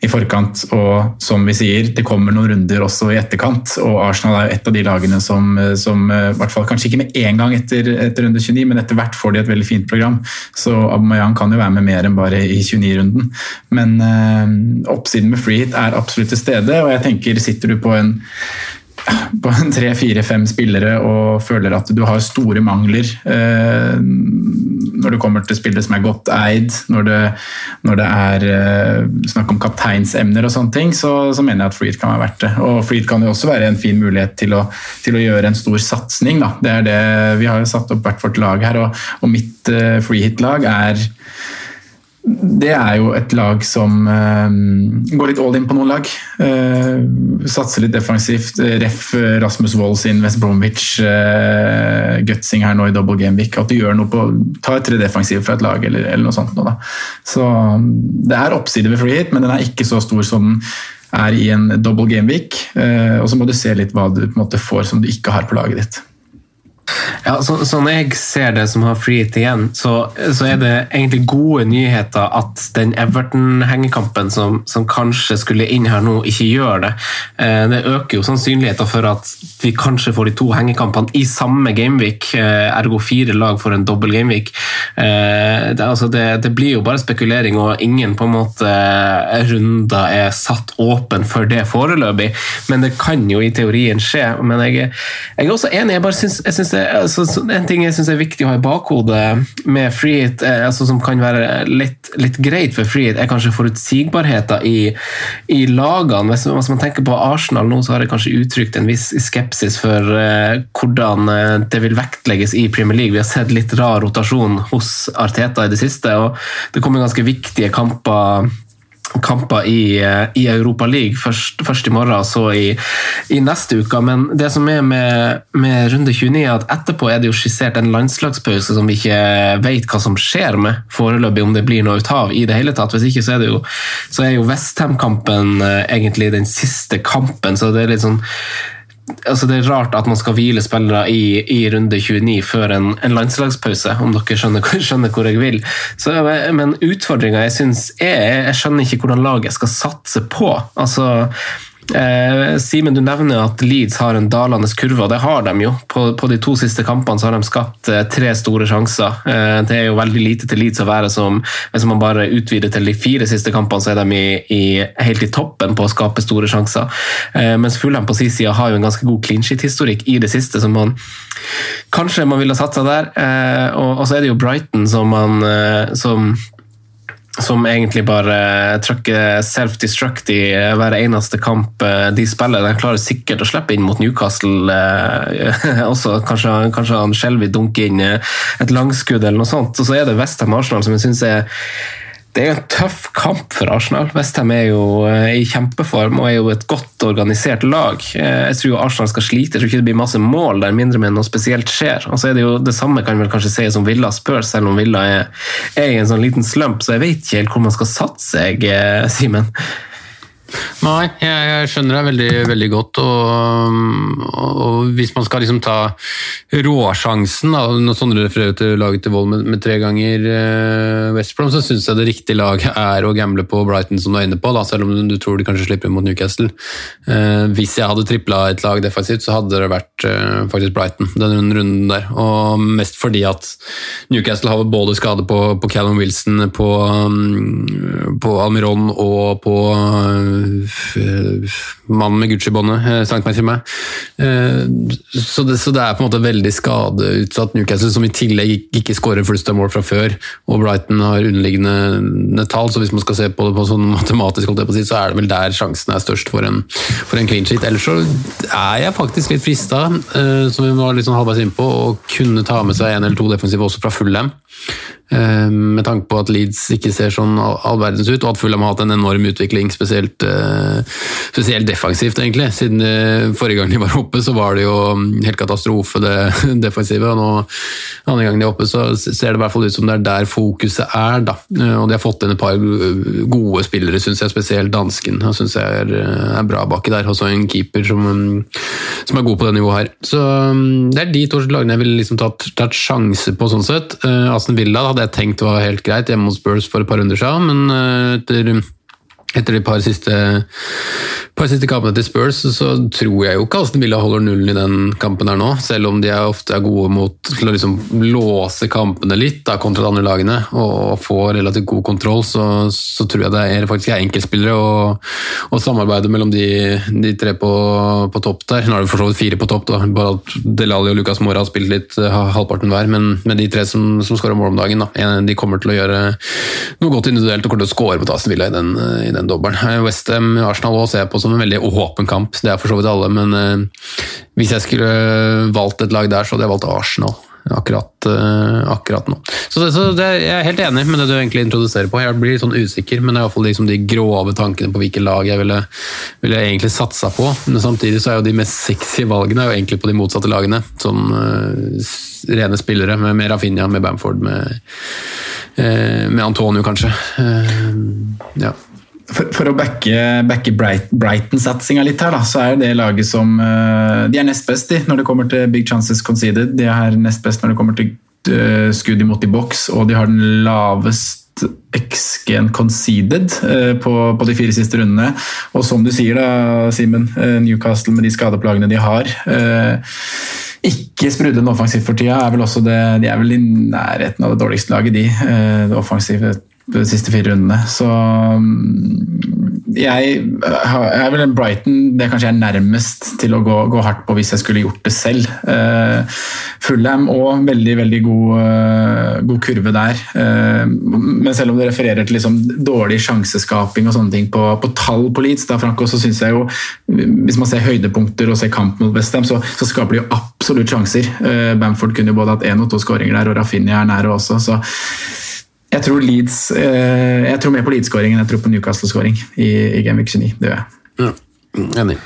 i forkant, og som vi sier, det kommer noen runder også i etterkant. Og Arsenal er jo et av de lagene som, som eh, i hvert fall kanskje ikke med en gang etter, etter runde 29, men etter hvert får de et veldig fint program. Så Aubameyang kan jo være med mer enn bare i 29-runden. Men øh, oppsiden med free hit er absolutt til stede, og jeg tenker sitter du på en på tre, fire, fem spillere og føler at du har store mangler eh, når det kommer til spillere som er godt eid, når det, når det er eh, snakk om kapteinsemner og sånne ting, så, så mener jeg at Freed kan være verdt det. Og Freed kan jo også være en fin mulighet til å, til å gjøre en stor satsing. Det er det, vi har jo satt opp hvert vårt lag her, og, og mitt eh, freehit-lag er det er jo et lag som uh, går litt all in på noen lag. Uh, satser litt defensivt. Ref Rasmus Wold sin West Bromwich uh, her nå i double game week. At du gjør noe på tar tre defensive fra et lag eller, eller noe sånt. Nå, da. Så um, det er oppside ved free hit, men den er ikke så stor som den er i en double game week. og så må du se litt hva du måte får som du ikke har på laget ditt. Ja, så, Sånn jeg ser det som har frihet igjen, så, så er det egentlig gode nyheter at den Everton-hengekampen som, som kanskje skulle inn her nå, ikke gjør det. Eh, det øker jo sannsynligheten for at vi kanskje får de to hengekampene i samme gameweek, eh, ergo fire lag for en dobbel gameweek. Eh, det, altså det, det blir jo bare spekulering, og ingen på en måte runder er satt åpen for det foreløpig. Men det kan jo i teorien skje. Men jeg, jeg er også enig. jeg bare syns, det, altså, En ting jeg syns er viktig å ha i bakhodet med frihet, eh, altså, som kan være litt, litt greit for frihet, er kanskje forutsigbarheten i, i lagene. Hvis, hvis, man tenker på Arsenal nå, så har jeg kanskje uttrykt en viss skepsis for uh, hvordan eh, det vil vektlegges i Premier League. Vi har sett litt rar rotasjon hos Arteta i det siste, og det kommer ganske viktige kamper kamper i, eh, i Europa League, først, først, i morgen og så i, i, neste uke. Men det som er med, med, runde 29, er at etterpå er det jo skissert en landslagspause som vi ikke vet hva som skjer med foreløpig, om det blir noe ut av i det hele tatt. Hvis ikke så er, det jo, så er jo Westham-kampen eh, egentlig den siste kampen, så det er litt sånn altså Det er rart at man skal hvile spillere i, i runde 29 før en, en landslagspause, om dere skjønner, skjønner, hvor jeg vil. Så, men utfordringa jeg syns er Jeg skjønner ikke hvordan laget skal satse på. altså Eh, Simen, du nevner at Leeds har en dalende kurve, og det har de jo. På, på, de to siste kampene har de skapt eh, tre store sjanser. Eh, det er jo veldig lite til Leeds å være som Hvis man bare utvider til de fire siste kampene, så er de i, i, helt i toppen på å skape store sjanser. Eh, mens Fulham på sin side har jo en ganske god clean shit-historikk i det siste, som man kanskje man ville satsa der. Eh, og, og, så er det jo Brighton som man eh, som som egentlig bare trykker self-destruct i hver eneste kamp eh, de spiller. De klarer sikkert å slippe inn mot Newcastle eh, også. Kanskje, kanskje han Shelby dunker inn eh, et langskudd eller noe sånt. Og så er det Westham Arsenal som jeg syns er det er jo en tøff kamp for Arsenal. Westham er jo eh, i kjempeform og er jo et godt organisert lag. Eh, jeg tror jo Arsenal skal slite. Jeg tror ikke det blir masse mål der, mindre med noe spesielt skjer. Og så er Det jo det samme kan vel kanskje sies om Villa Spurs, selv om Villa er, er, i en sånn liten slump. Så jeg vet ikke helt hvor man skal satse, jeg, eh, Simen. Nei, jeg, jeg, skjønner deg veldig, veldig godt. Og, og, hvis man skal liksom ta råsjansen da, Når Sondre refererer til laget til Vold med, med, tre ganger uh, West Brom, så syns jeg det riktige laget er å gamble på Brighton, som du er inne på, da, selv om du tror de kanskje slipper mot Newcastle. Uh, hvis jeg hadde tripla et lag defensivt, så hadde det vært uh, faktisk Brighton den runden der. Og mest fordi at Newcastle har både skade på, på Callum Wilson, på, um, på Almiron og på mannen med Gucci-båndet eh, sank meg til meg. Eh, så det, så det, er på en måte veldig skadeutsatt Newcastle, som i tillegg ikke skårer flust av mål fra før, og Brighton har underliggende tall, så hvis man skal se på det på sånn matematisk, så er det vel der sjansen er størst for en, for en clean sheet. Ellers så er jeg faktisk litt frista, eh, som vi var litt sånn halvveis innpå, å kunne ta med seg en eller to defensive også fra full Eh, med tanke på at Leeds ikke ser sånn all verdens ut, og at Fulham har hatt en enorm utvikling, spesielt, eh, spesielt defensivt, egentlig. Siden eh, forrige gang de var oppe, så var det jo mm, helt katastrofe, det defensive. Og nå, andre gang de er oppe, så ser det i hvert fall ut som det er der fokuset er, da. Og de har fått inn et par gode spillere, syns jeg, spesielt dansken. Han syns jeg er, er, bra baki der. Også en keeper som, mm, som, er god på det nivået her. Så mm, det er de to lagene jeg ville liksom tatt, tatt sjanse på, sånn sett. Aston Villa hadde jeg tenkt var helt greit hjemme hos Spurs for et par runder siden, men eh, etter etter de par siste, par siste kampene til Spurs, så tror jeg jo ikke Aston Villa holder nullen i den kampen her nå. Selv om de er ofte er gode mot til å liksom låse kampene litt da, kontra de andre lagene og få relativt god kontroll, så, så tror jeg det er faktisk er enkeltspillere og, og mellom de, de tre på, på, topp der. Nå er det for så vidt fire på topp, da. bare at Delali og Lucas Mora har spilt litt halvparten hver, men med de tre som, som skårer mål om dagen, da. de kommer til å gjøre noe godt individuelt og kommer til å skåre mot Aston Villa i den, i den den dobbelen. Westham Arsenal også ser jeg på som en veldig åpen kamp, det er for så vidt alle, men uh, hvis jeg skulle valgt et lag der, så hadde jeg valgt Arsenal. Akkurat, uh, akkurat nå. Så, det, så det, Jeg er helt enig med det du egentlig introduserer på. Jeg blir sånn usikker, men det er iallfall liksom de grove tankene på hvilke lag jeg ville, ville egentlig satsa på. Men samtidig så er jo de mest sexy valgene jo egentlig på de motsatte lagene. Sånn uh, rene spillere, med, med Rafinha, med Bamford, med, uh, med Antonio kanskje. ja for, for, å backe, backe Brighton-satsinga litt her, da, så er det laget som uh, De er nest best de, når det kommer til big chances conceded. De er nest best når det kommer til uh, skudd imot i boks, og de har den lavest XG-en conceded uh, på, på, de fire siste rundene. Og som du sier, da, Simen, Newcastle med de skadeplagene de har ikke sprudlende offensivt for tida. Er vel også det, de er vel i nærheten av det dårligste laget, de. Det offensive de siste fire rundene. Så mm, jeg, jeg er vel en Brighton det kanskje er nærmest til å gå, gå, hardt på hvis jeg skulle gjort det selv. Uh, Fulham òg veldig veldig god, uh, god kurve der. Uh, men selv om det refererer til liksom dårlig sjanseskaping og sånne ting på, på tall på Leeds, da, Franco, så syns jeg jo Hvis man ser høydepunkter og ser kamp mot Westham, så, så skaper de jo absolutt sjanser. Bamford kunne jo både hatt én og to skåringer der, og Rafinha er nære også. så Jeg tror, Leeds, eh, jeg tror mer på Leeds-skåring enn jeg tror på Newcastle-skåring i, i Game Week 29. Det gjør jeg. Ja, enig.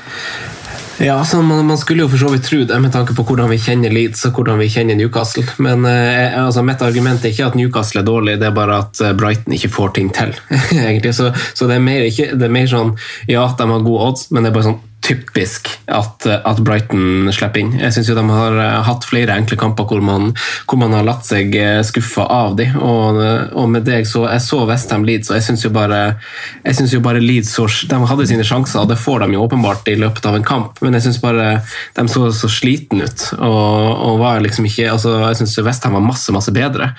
Ja, så man, man skulle jo for så vidt tro det, med tanke på hvordan vi kjenner Leeds og hvordan vi kjenner Newcastle. Men eh, altså, mitt argument er ikke at Newcastle er dårlig, det er bare at eh, Brighton ikke får ting til. egentlig. Så, så det, er mer, ikke, det er mer sånn ja, de har gode odds, men det er bare sånn typisk at, at Brighton slipper inn. Jeg syns de har eh, hatt flere enkle kamper hvor man, hvor man har latt seg eh, skuffe av dem. Og, og med det jeg så, jeg så Westham Leeds, og jeg syns jo jo bare Leeds de hadde sine sjanser, og det får de jo åpenbart i løpet av en kamp, men jeg syns bare de så så slitne ut. Og, og var liksom ikke, altså, jeg syns Westham var masse, masse bedre.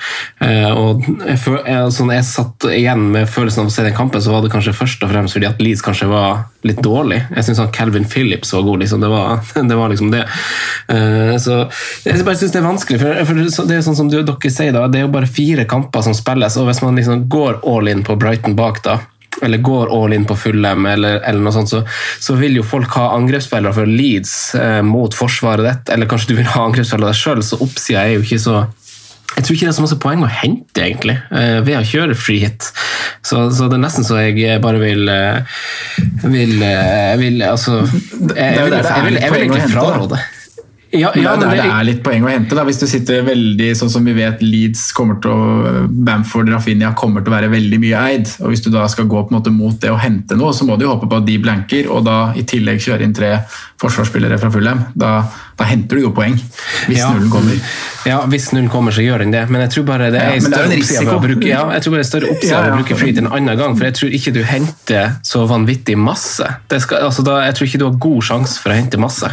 Eh, og jeg, jeg, sånn, jeg satt igjen med følelsen av å se den kampen, så var det kanskje først og fremst fordi at Leeds kanskje var litt dårlig. Jeg synes han Calvin Phillips var god. Liksom. Det, var, det, var, liksom det. Uh, så Jeg bare syns det er vanskelig. For, for, det er sånn som dere sier da, det er jo bare fire kamper som spilles, og hvis man liksom går all in på Brighton bak da, eller går all in på Fulham, eller, eller noe sånt, så, så, vil jo folk ha angrepsspillere for Leeds eh, mot forsvaret ditt, eller kanskje du vil ha angrepsspillere deg sjøl, så oppsida er jo ikke så jeg tror ikke det er så masse poeng å hente egentlig, eh, ved å kjøre free hit. Så, så, det er nesten så jeg bare vil eh, vil, eh, vil altså Jeg, jeg, vil, jeg, vil, jeg vil egentlig fraråde. Ja, ja, det, det, er litt poeng å hente. Da. Hvis du sitter veldig sånn som vi vet Leeds kommer til å Bamford Rafinha kommer til å være veldig mye eid. og Hvis du da skal gå på en måte mot det å hente noe, så må du jo håpe på at de blanker, og da i tillegg kjøre inn tre forsvarsspillere fra Fulham. Da, da henter du jo poeng, hvis ja. nullen kommer. Ja, hvis nullen kommer, så gjør den det. Men jeg tror bare det er, ja, større oppside å bruke ja, jeg tror bare det er større oppside å bruke free en annen gang, for jeg tror ikke du henter så vanvittig masse. Skal, altså da, jeg tror ikke du har god sjanse for å hente masse.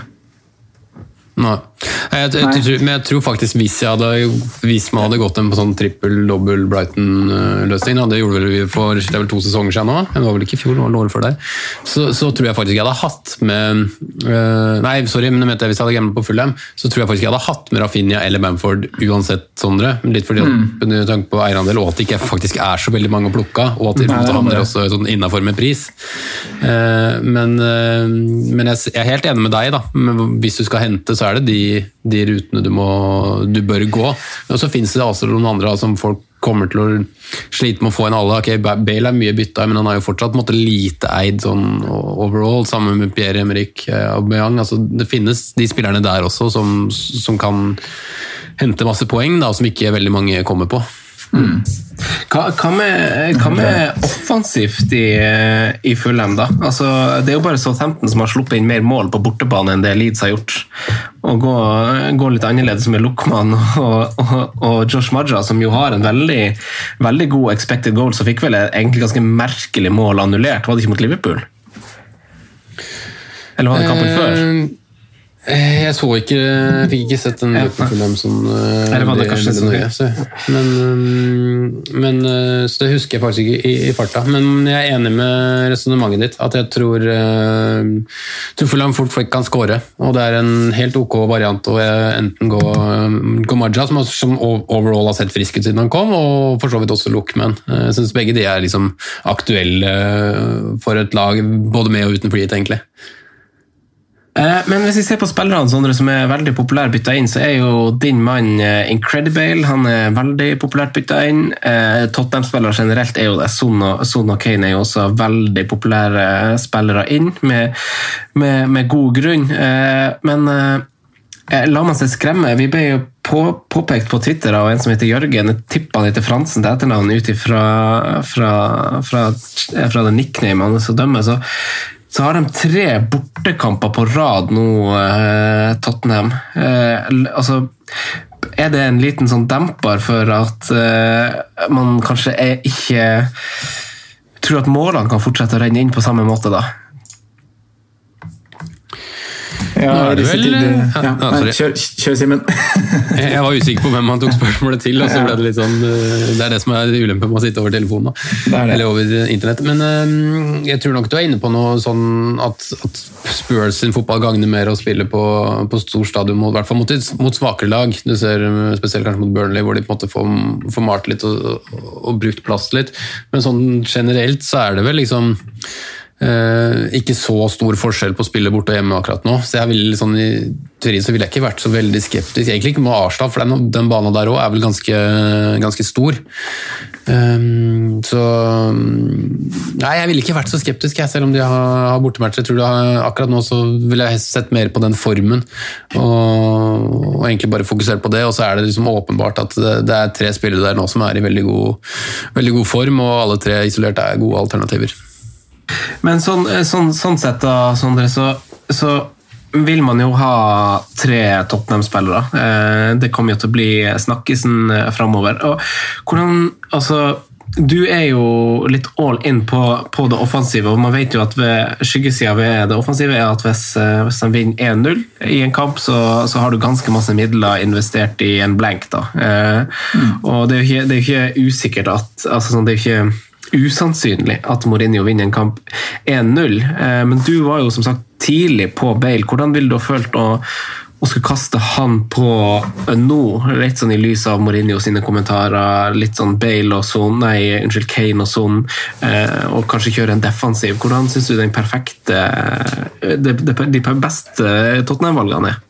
Nei. Jeg, jeg, jeg, men jeg tror faktisk hvis jeg hadde hvis man hadde gått en på sånn trippel-dobbel Brighton-løsning, det gjorde vel vi for det er vel to sesonger siden nå, det var vel ikke i fjor, det var året før der, så, så, tror jeg faktisk jeg hadde hatt med uh, Nei, sorry, men jeg hvis jeg hadde gamblet på Fulham, så tror jeg faktisk jeg hadde hatt med Rafinha eller Bamford uansett, Sondre. Litt fordi mm. at tanke på eierandel, og at det ikke faktisk er så veldig mange å plukke, og at de havner også sånn innafor med pris. Uh, men, uh, men jeg, jeg, er helt enig med deg, da. Men hvis du skal hente, så er det de de rutene du, må, du bør gå. Og så finnes det altså noen andre som folk kommer til å slite med å få en alle. Ok, Bale er mye bytta, men han har jo fortsatt måtte, lite eid sånn overall, sammen med Pierre-Emerick eh, Aubameyang. Altså, det finnes de spillerne der også som, som kan hente masse poeng, da, som ikke veldig mange kommer på. Mm. Hva, hva, med, hva, med, offensivt i, i Fulham, da? Altså, det er jo bare Southampton som har sluppet inn mer mål på bortebane enn det Leeds har gjort. Og gå, gå litt annerledes med Luckman og, og, og, Josh Maja, som jo har en veldig, veldig god expected goal, så fikk vel egentlig ganske merkelig mål annullert. Var det ikke mot Liverpool? Eller var det kampen før? Eh, Eh, jeg så ikke jeg Fikk ikke sett den Liverpool som uh, det var det kanskje så nøye. Men, um, men Så det husker jeg faktisk ikke i, i, farta. Men jeg er enig med resonnementet ditt. At jeg tror uh, Tuffelam fort kan skåre. Og det er en helt ok variant å enten gå, gå Maja, som, som, overall har sett frisk ut siden han kom, og for så vidt også Lookman. Jeg syns begge de er liksom aktuelle for et lag, både med og uten flyet, egentlig. Eh, men hvis vi ser på spillerne Sondre, som er veldig populære bytta inn, så er jo din mann eh, Incredible han er veldig populært bytta inn. Eh, Tottenham-spillere generelt er jo det. Son og, Kane er jo også veldig populære spillere inn, med, med, med god grunn. Men la man seg skremme. Vi ble jo på, påpekt på Twitter av en som heter Jørgen. Jeg tippa han heter Fransen til etternavn ut ifra fra, fra, fra, fra det nicknamet hans å dømme. Så så har de tre bortekamper på rad nå, eh, Tottenham. Eh, altså, er det en liten sånn demper for at eh, man kanskje ikke tror at målene kan fortsette å renne inn på samme måte, da? Ja, vel, ja, ja, kjør, kjør Simen. jeg var usikker på hvem han tok spørsmålet til. og så ble Det litt sånn, eh, det er det som er ulempen med å sitte over telefonen. Det det. Eller over internett. Men jeg tror nok du er inne på noe sånn at, at Spurs sin fotball gagner mer å spille på, på stor stadion, i hvert fall mot, mot svakere lag. Du ser Spesielt kanskje mot Burnley, hvor de på en måte får, får malt litt og, og, og brukt plass litt. Men sånn generelt så er det vel liksom ikke så stor forskjell på å spille borte og hjemme akkurat nå. Så jeg vil sånn, teorien så ville jeg ikke vært så veldig skeptisk. Egentlig ikke med Arsenal, for den, den banen der òg er vel ganske, ganske stor. Um, så Nei, jeg ville ikke vært så skeptisk, jeg, selv om de har, har bortematcher. Tror har, Akkurat nå så ville jeg sett mer på den formen, og, og egentlig bare fokusert på det. Og så er det liksom åpenbart at det, det er tre spillere der nå som er i veldig god, veldig god form, og alle tre isolert er gode alternativer. Men sånn, sånn, sånn sett, da, Sondre, så, så vil man jo ha tre Tottenham-spillere. Eh, det kommer jo til å bli snakkisen eh, framover. Og hvordan Altså du er jo litt all in på, på, det offensive, og man vet jo at ved skyggesida ved det offensive er at hvis, eh, hvis de vinner 1-0 i en kamp, så, så, har du ganske masse midler investert i en blank. da. Eh, mm. Og det er jo ikke, det er ikke usikkert at altså sånn, det er jo ikke usannsynlig at Mourinho vinner en kamp 1-0, eh, men du var jo som sagt tidlig på Bale. Hvordan ville du ha følt å, å skulle kaste han på nå, litt sånn i lys av Mourinho sine kommentarer, litt sånn Bale og Son, nei, unnskyld, Kane og Son, eh, og kanskje kjøre en defensiv. Hvordan syns du den perfekte, de, de beste Tottenham-valgene er?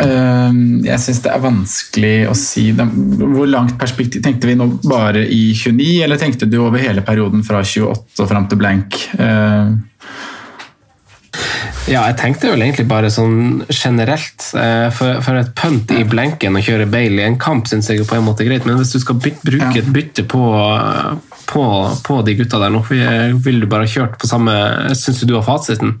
Ehm, jeg syns det er vanskelig å si Hvor langt perspektiv Tenkte vi nå bare i 29, eller tenkte du over hele perioden fra 28 og fram til blank? Ehm. Ja, jeg tenkte vel egentlig bare sånn generelt. Eh, for, for et punt i blanken å kjøre Bale i en kamp syns jeg på en måte er greit, men hvis du skal byt, bruke et bytte på, på, på de gutta der nå, vil du bare ha kjørt på samme Syns du du har fasiten?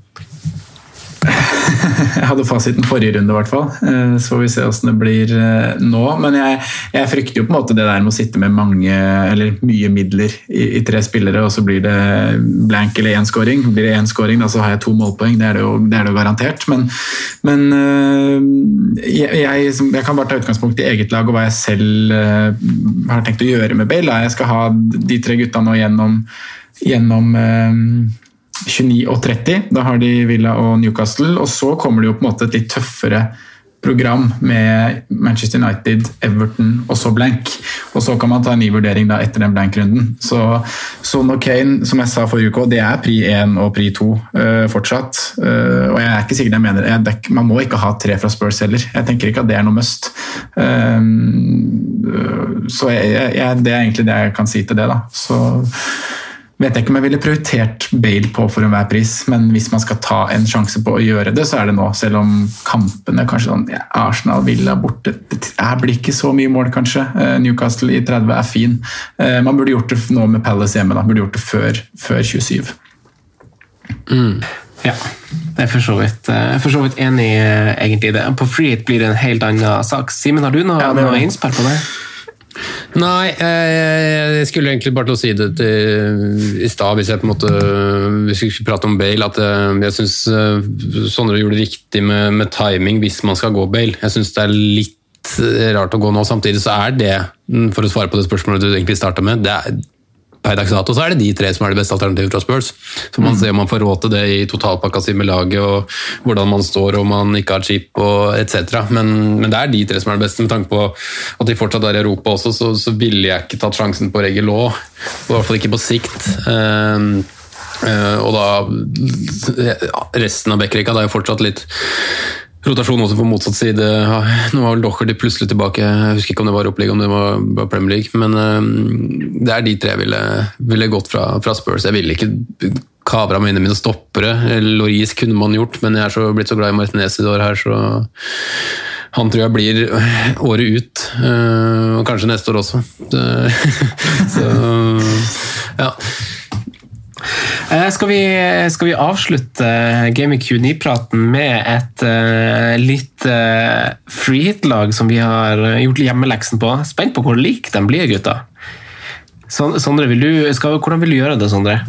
Jeg hadde fasiten forrige runde, i hvert fall. Eh, så får vi se hvordan det blir eh, nå. Men jeg, jeg, frykter jo på en måte det der med å sitte med mange, eller mye midler i, i tre spillere, og så blir det blank eller én scoring. Blir det én scoring, da så har jeg to målpoeng. Det er det jo, det er det jo garantert. Men, men eh, jeg, jeg, jeg, kan bare ta utgangspunkt i eget lag og hva jeg selv har tenkt å gjøre med Bale. Jeg skal ha de tre gutta nå gjennom, gjennom 29 og 30. Da har de Villa og Newcastle. Og så kommer det jo på en måte et litt tøffere program med Manchester United, Everton og så blank. Og så kan man ta en ny vurdering da etter den blank-runden. Så Son og Kane, som jeg sa forrige uke, det er pri 1 og pri 2 uh, eh, fortsatt. Uh, og jeg er ikke sikker jeg mener jeg, Man må ikke ha tre fra Spurs heller. Jeg tenker ikke at det er noe must. Uh, så jeg, jeg, det er egentlig det jeg kan si til det. da. Så vet jeg ikke om jeg ville prioritert Bale på for enhver pris, men hvis man skal ta en sjanse på å gjøre det, så er det nå. Selv om kampene kanskje sånn ja, Arsenal, Villa borte Det blir ikke så mye mål, kanskje. Eh, Newcastle i 30 er fin. Eh, man burde gjort det nå med Palace hjemme. da, burde gjort det før, før 27. Mm. Ja, jeg er for så vidt, for så vidt enig egentlig i det. På Freehit blir det en helt annen sak. Simen, har du noe, ja, noe innspill på det? Nei, jeg skulle egentlig bare til å si det til, i stad, hvis jeg på en måte hvis vi skulle prate om Bale, at eh, jeg syns eh, Sondre gjorde det riktig med, med, timing hvis man skal gå Bale. Jeg syns det er litt rart å gå nå. Samtidig så er det, for å svare på det spørsmålet du egentlig starta med, det er per dags dato så er det de tre som er det beste alternativet fra Spurs. Så man mm. ser om man får råd til det i totalpakka si med laget, og hvordan man står og man ikke har chip og etc. Men, men, det er de tre som er det beste. Med tanke på at de fortsatt er i Europa også, så, så ville jeg ikke tatt sjansen på Regel Law. I hvert fall ikke på sikt. Um, og da Resten av Bekkerika er jo fortsatt litt Rotasjon også på motsatt side. Nå var vel Docherty plutselig tilbake. Jeg husker ikke om det var opplegg, om det var, Premier League. Men uh, det er de tre jeg ville, ville gått fra, fra, Spurs. Jeg ville ikke kavra i mine stoppere. Loris kunne man gjort, men jeg er så, blitt så glad i Martinez i det her, så han tror jeg blir året ut. Uh, og kanskje neste år også. så ja. Eh, skal vi, skal vi avslutte Gaming Q9-praten med et uh, litt uh, freehit-lag som vi har gjort hjemmeleksen på? Spent på hvor lik de blir, gutta. Sondre, vil du, skal, hvordan vil du gjøre det, Sondre?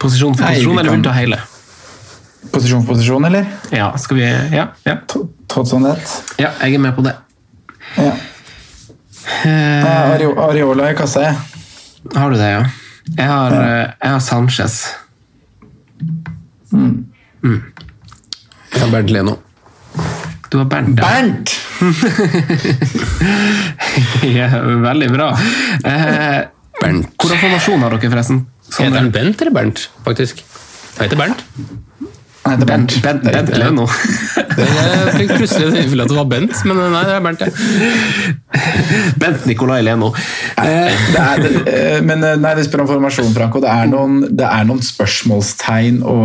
Posisjon for posisjon, Nei, eller vil du ta hele? Posisjon for posisjon, eller? Ja, skal vi Ja. ja. Totsonett? Ja, jeg er med på det. Ja. Uh, Areola i kassa, jeg. Har du det, ja? Jeg har, eh, jeg har Sanchez. Mm. Mm. Jeg har Bernt Leno. Du har Bernt, ja. Bernt! ja, veldig bra. Eh, Bernt. Hvordan formasjon har dere, forresten? Heter han Bent eller Bernt, faktisk? Jeg heter Bernt. Han heter Bent, Bernt. Bent, Det er Bent riktig. Leno. Jeg fikk plutselig innfyll at det var Bent, men nei, det er Bernt, det. Bent Nicolai Leno. Eh, Det er, eh, men eh, nei, du spør om formasjon, Franco. Det er noen, det er noen spørsmålstegn og,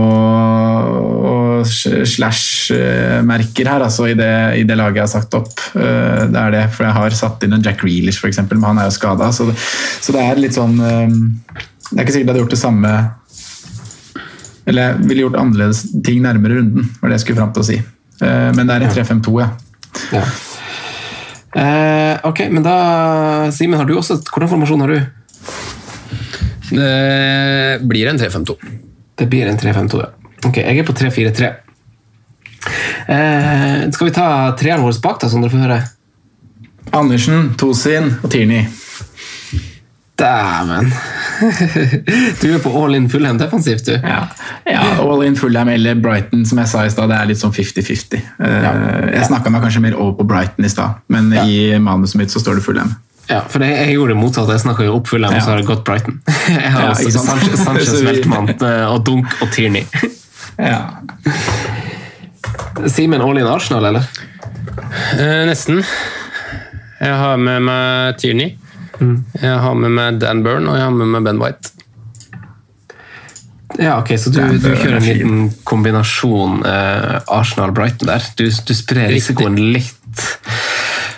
og slash-merker her altså, i, det, i det laget jeg har sagt opp. Eh, Det er det, for jeg har satt inn en Jack Reelish, eksempel, men han er jo skada. Så, det- så det er litt sånn eh, Det er ikke sikkert jeg hadde gjort det samme Eller jeg ville gjort annerledes ting nærmere runden, var det jeg skulle fram til å si. Eh, Men det er i 3-5-2, ja. ja. Eh, ok, men da Simen, har du også hvordan formasjon har du? Det blir en 3-5-2. Det blir en 3-5-2, ja. Ok, jeg er på 3-4-3. Eh, skal vi ta treeren vår bak, da, som dere får høre? Andersen, Tosin og Tierney. Dæven! du er på all in Fulham defensivt, du. Ja, ja All in Fulham eller Brighton, som jeg sa i stad, det er litt sånn 50-50. Ja. Jeg snakka meg kanskje mer over på Brighton i stad, men i manuset mitt så står det Fulham. Ja, for det, jeg gjorde det motsatt. Jeg snakka jo opp Fulham, og så har det gått Brighton. Jeg har Ja? Sanchez, Sanchez Så Veltmann eh, og Dunk og Tierney. Ja. Simen all in Arsenal, eller? Eh, nesten. Jeg har med meg Tierney. Jeg har med meg Dan Byrne, og jeg har med meg Ben White. Ja, ok, Så du, du er kjører en liten kombinasjon eh, Arsenal-Brighton der? Du, du sprer risikoen litt.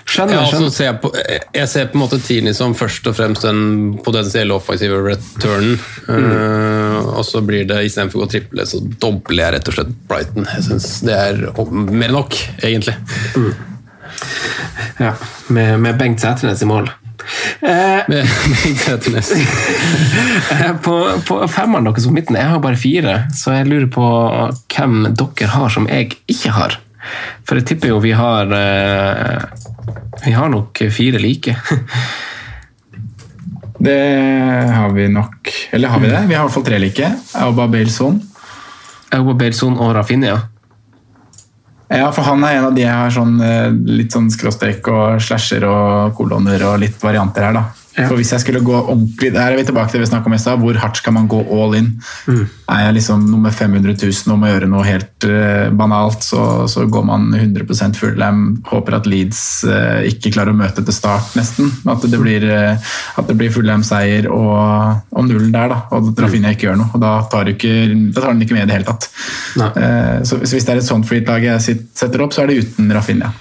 Skjønner, Ja, skjønner. ser jeg, på, jeg ser på en måte Tini som først og fremst den potensielle offensive returnen. Eh, og så blir det istedenfor å gå triple, så dobler jeg rett og slett Brighton. Jeg synes det er mer enn nok, egentlig. Ja, med, med Bengt Sæternes i mål. Eh, eh, på, på femmeren deres på midten, jeg har bare fire, så jeg lurer på hvem dere har som jeg ikke har. For jeg tipper jo vi har eh, Vi har nok fire like. Det har vi nok. Eller har vi det? Vi har i hvert fall tre like. Auba Bailson. Auba Baleson og Rafinha. Ja, for han er en av de jeg har sånn, eh, litt sånn skråstrek og slasher og koloner og litt varianter her, da. Ja. For hvis jeg skulle gå ordentlig Der er vi tilbake til det vi snakket om i stad. Hvor hardt skal man gå all in? Er jeg liksom nummer 500 000 om å gjøre noe helt uh, banalt, så, så går man 100% full. Jeg håper at Leeds uh, ikke klarer å møte til start, nesten. At det blir, uh, at det blir fullham-seier og, og null der, da. Og Rafinha ikke gjør noe. Og da tar, du ikke, da tar den ikke med i det hele tatt. Eh, så hvis det er et sånt freet-lag jeg setter opp, så er det uten Rafinha.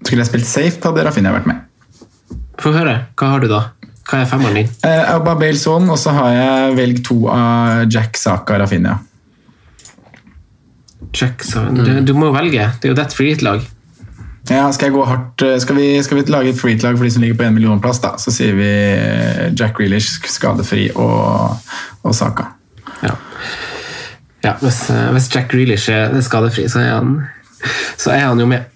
Skulle jeg spilt safe, hadde Rafinha vært med. Få høre. Hva har du da? Hva er femmeren din? Eh, Abba Bailson, og så har jeg velg to av Jack Saka Rafinha. Jack Saka? du, du må jo velge. Det er jo ditt freet-lag. Ja, skal jeg gå hardt eh, Skal vi, skal vi lage et freet-lag for de som ligger på en millionplass, da? Så sier vi eh, Jack Grealish skadefri og, og Saka. Ja. ja hvis, eh, hvis Jack Grealish er skadefri, så er han, så er han jo med.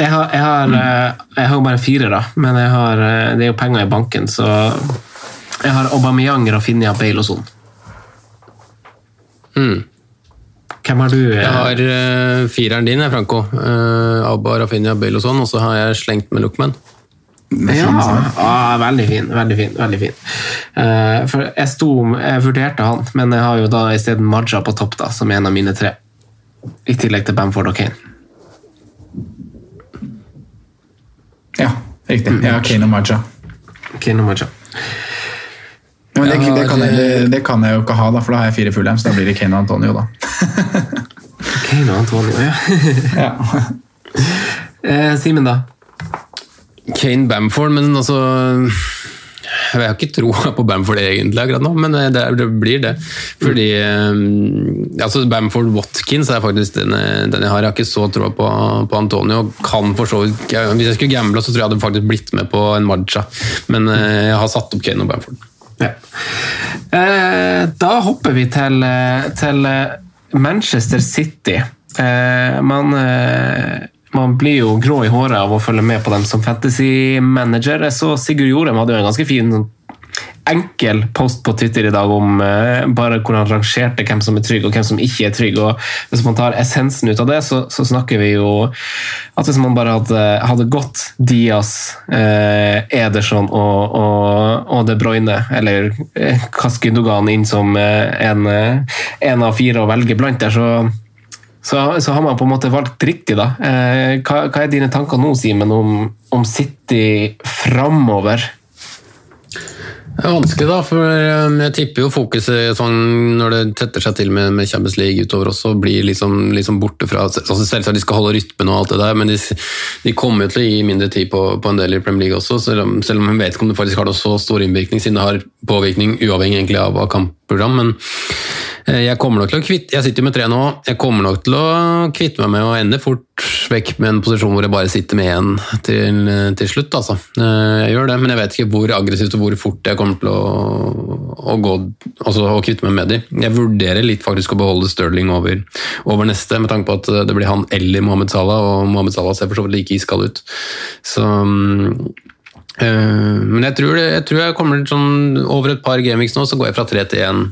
Jeg har, jeg, har, eh, jeg har bare fire, da, men har, eh, det er jo penger i banken, så jeg har Aubameyang, Rafinha, Bale og sånn. Mm. Hvem har du? eh, Jeg har uh, fireren din, Franco. Uh, Abba, Rafinha, Bale og sånn, og så har jeg slengt med Lookman. Ja, ah, veldig fin. veldig fin, veldig fin. Uh, for jeg, sto, jeg vurderte han, men jeg har jo da isteden Maja på topp, da, som er en av mine tre. I tillegg til Bamford og Kane. Ja, riktig. Jeg har Kane og Maja. Kane og Maja. Men det, det, kan jeg, det kan jeg jo ikke ha, da, for da har jeg fire Fulham, så da blir det Kane og Antonio, da. Kane og Antonio, ja. Ja. Eh, Simen, da? Kane Bamford, men altså Jeg har ikke troa på Bamford egentlig akkurat nå, men det, er- det blir det. Fordi eh, altså Bamford Watkins er faktisk den, jeg- den jeg har. Jeg har ikke så troa på, på Antonio. Kan for så Hvis jeg skulle gamble, så tror jeg jeg hadde faktisk blitt med på en Maja. Men eh, jeg har satt opp Kane og Bamford. Ja. Eh, da hopper vi til, eh, til eh, Manchester City. Eh, man, eh, man blir jo grå i håret av å følge med på dem som fantasy manager. Jeg så Sigurd Jorem hadde jo en ganske fin enkel post på Twitter i dag om uh, bare hvor han rangerte hvem som er trygg og hvem som ikke er trygg. og Hvis man tar essensen ut av det, så, så snakker vi jo at hvis man bare hadde, hadde gått Diaz, uh, Ederson og, og, og De Bruyne, eller uh, Kaskindogan inn som en, en av fire å velge blant der, så så, så, har man på en måte valgt riktig, da. Eh, hva, hva, er dine tanker nå, Simen, om, om City framover? Det er vanskelig, da, for um, jeg tipper jo fokuset sånn, når det tetter seg til med, med Champions League utover også, blir liksom, liksom borte fra altså Selvsagt de skal holde rytmen og alt det der, men de, de kommer til å gi mindre tid på, på en del i Premier League også, selv om, selv om man vet ikke om det faktisk har så stor innvirkning, siden det har påvirkning uavhengig egentlig av, av kampprogram. men Eh, jeg kommer nok til å kvitte, jeg sitter jo med tre nå, jeg kommer nok til å kvitte meg med å ende fort vekk med en posisjon hvor jeg bare sitter med én til, til, slutt. Altså. Eh, jeg gjør det, men jeg vet ikke hvor aggressivt og hvor fort jeg kommer til å, å, gå, altså, å kvitte meg med de. Jeg vurderer litt faktisk å beholde Stirling over, over, neste, med tanke på at det blir han eller Mohammed Salah, og Mohammed Salah ser for så vidt like iskald ut. Så Eh, men jeg tror, det, jeg tror, jeg kommer sånn over et par gamics nå, så går jeg fra tre til én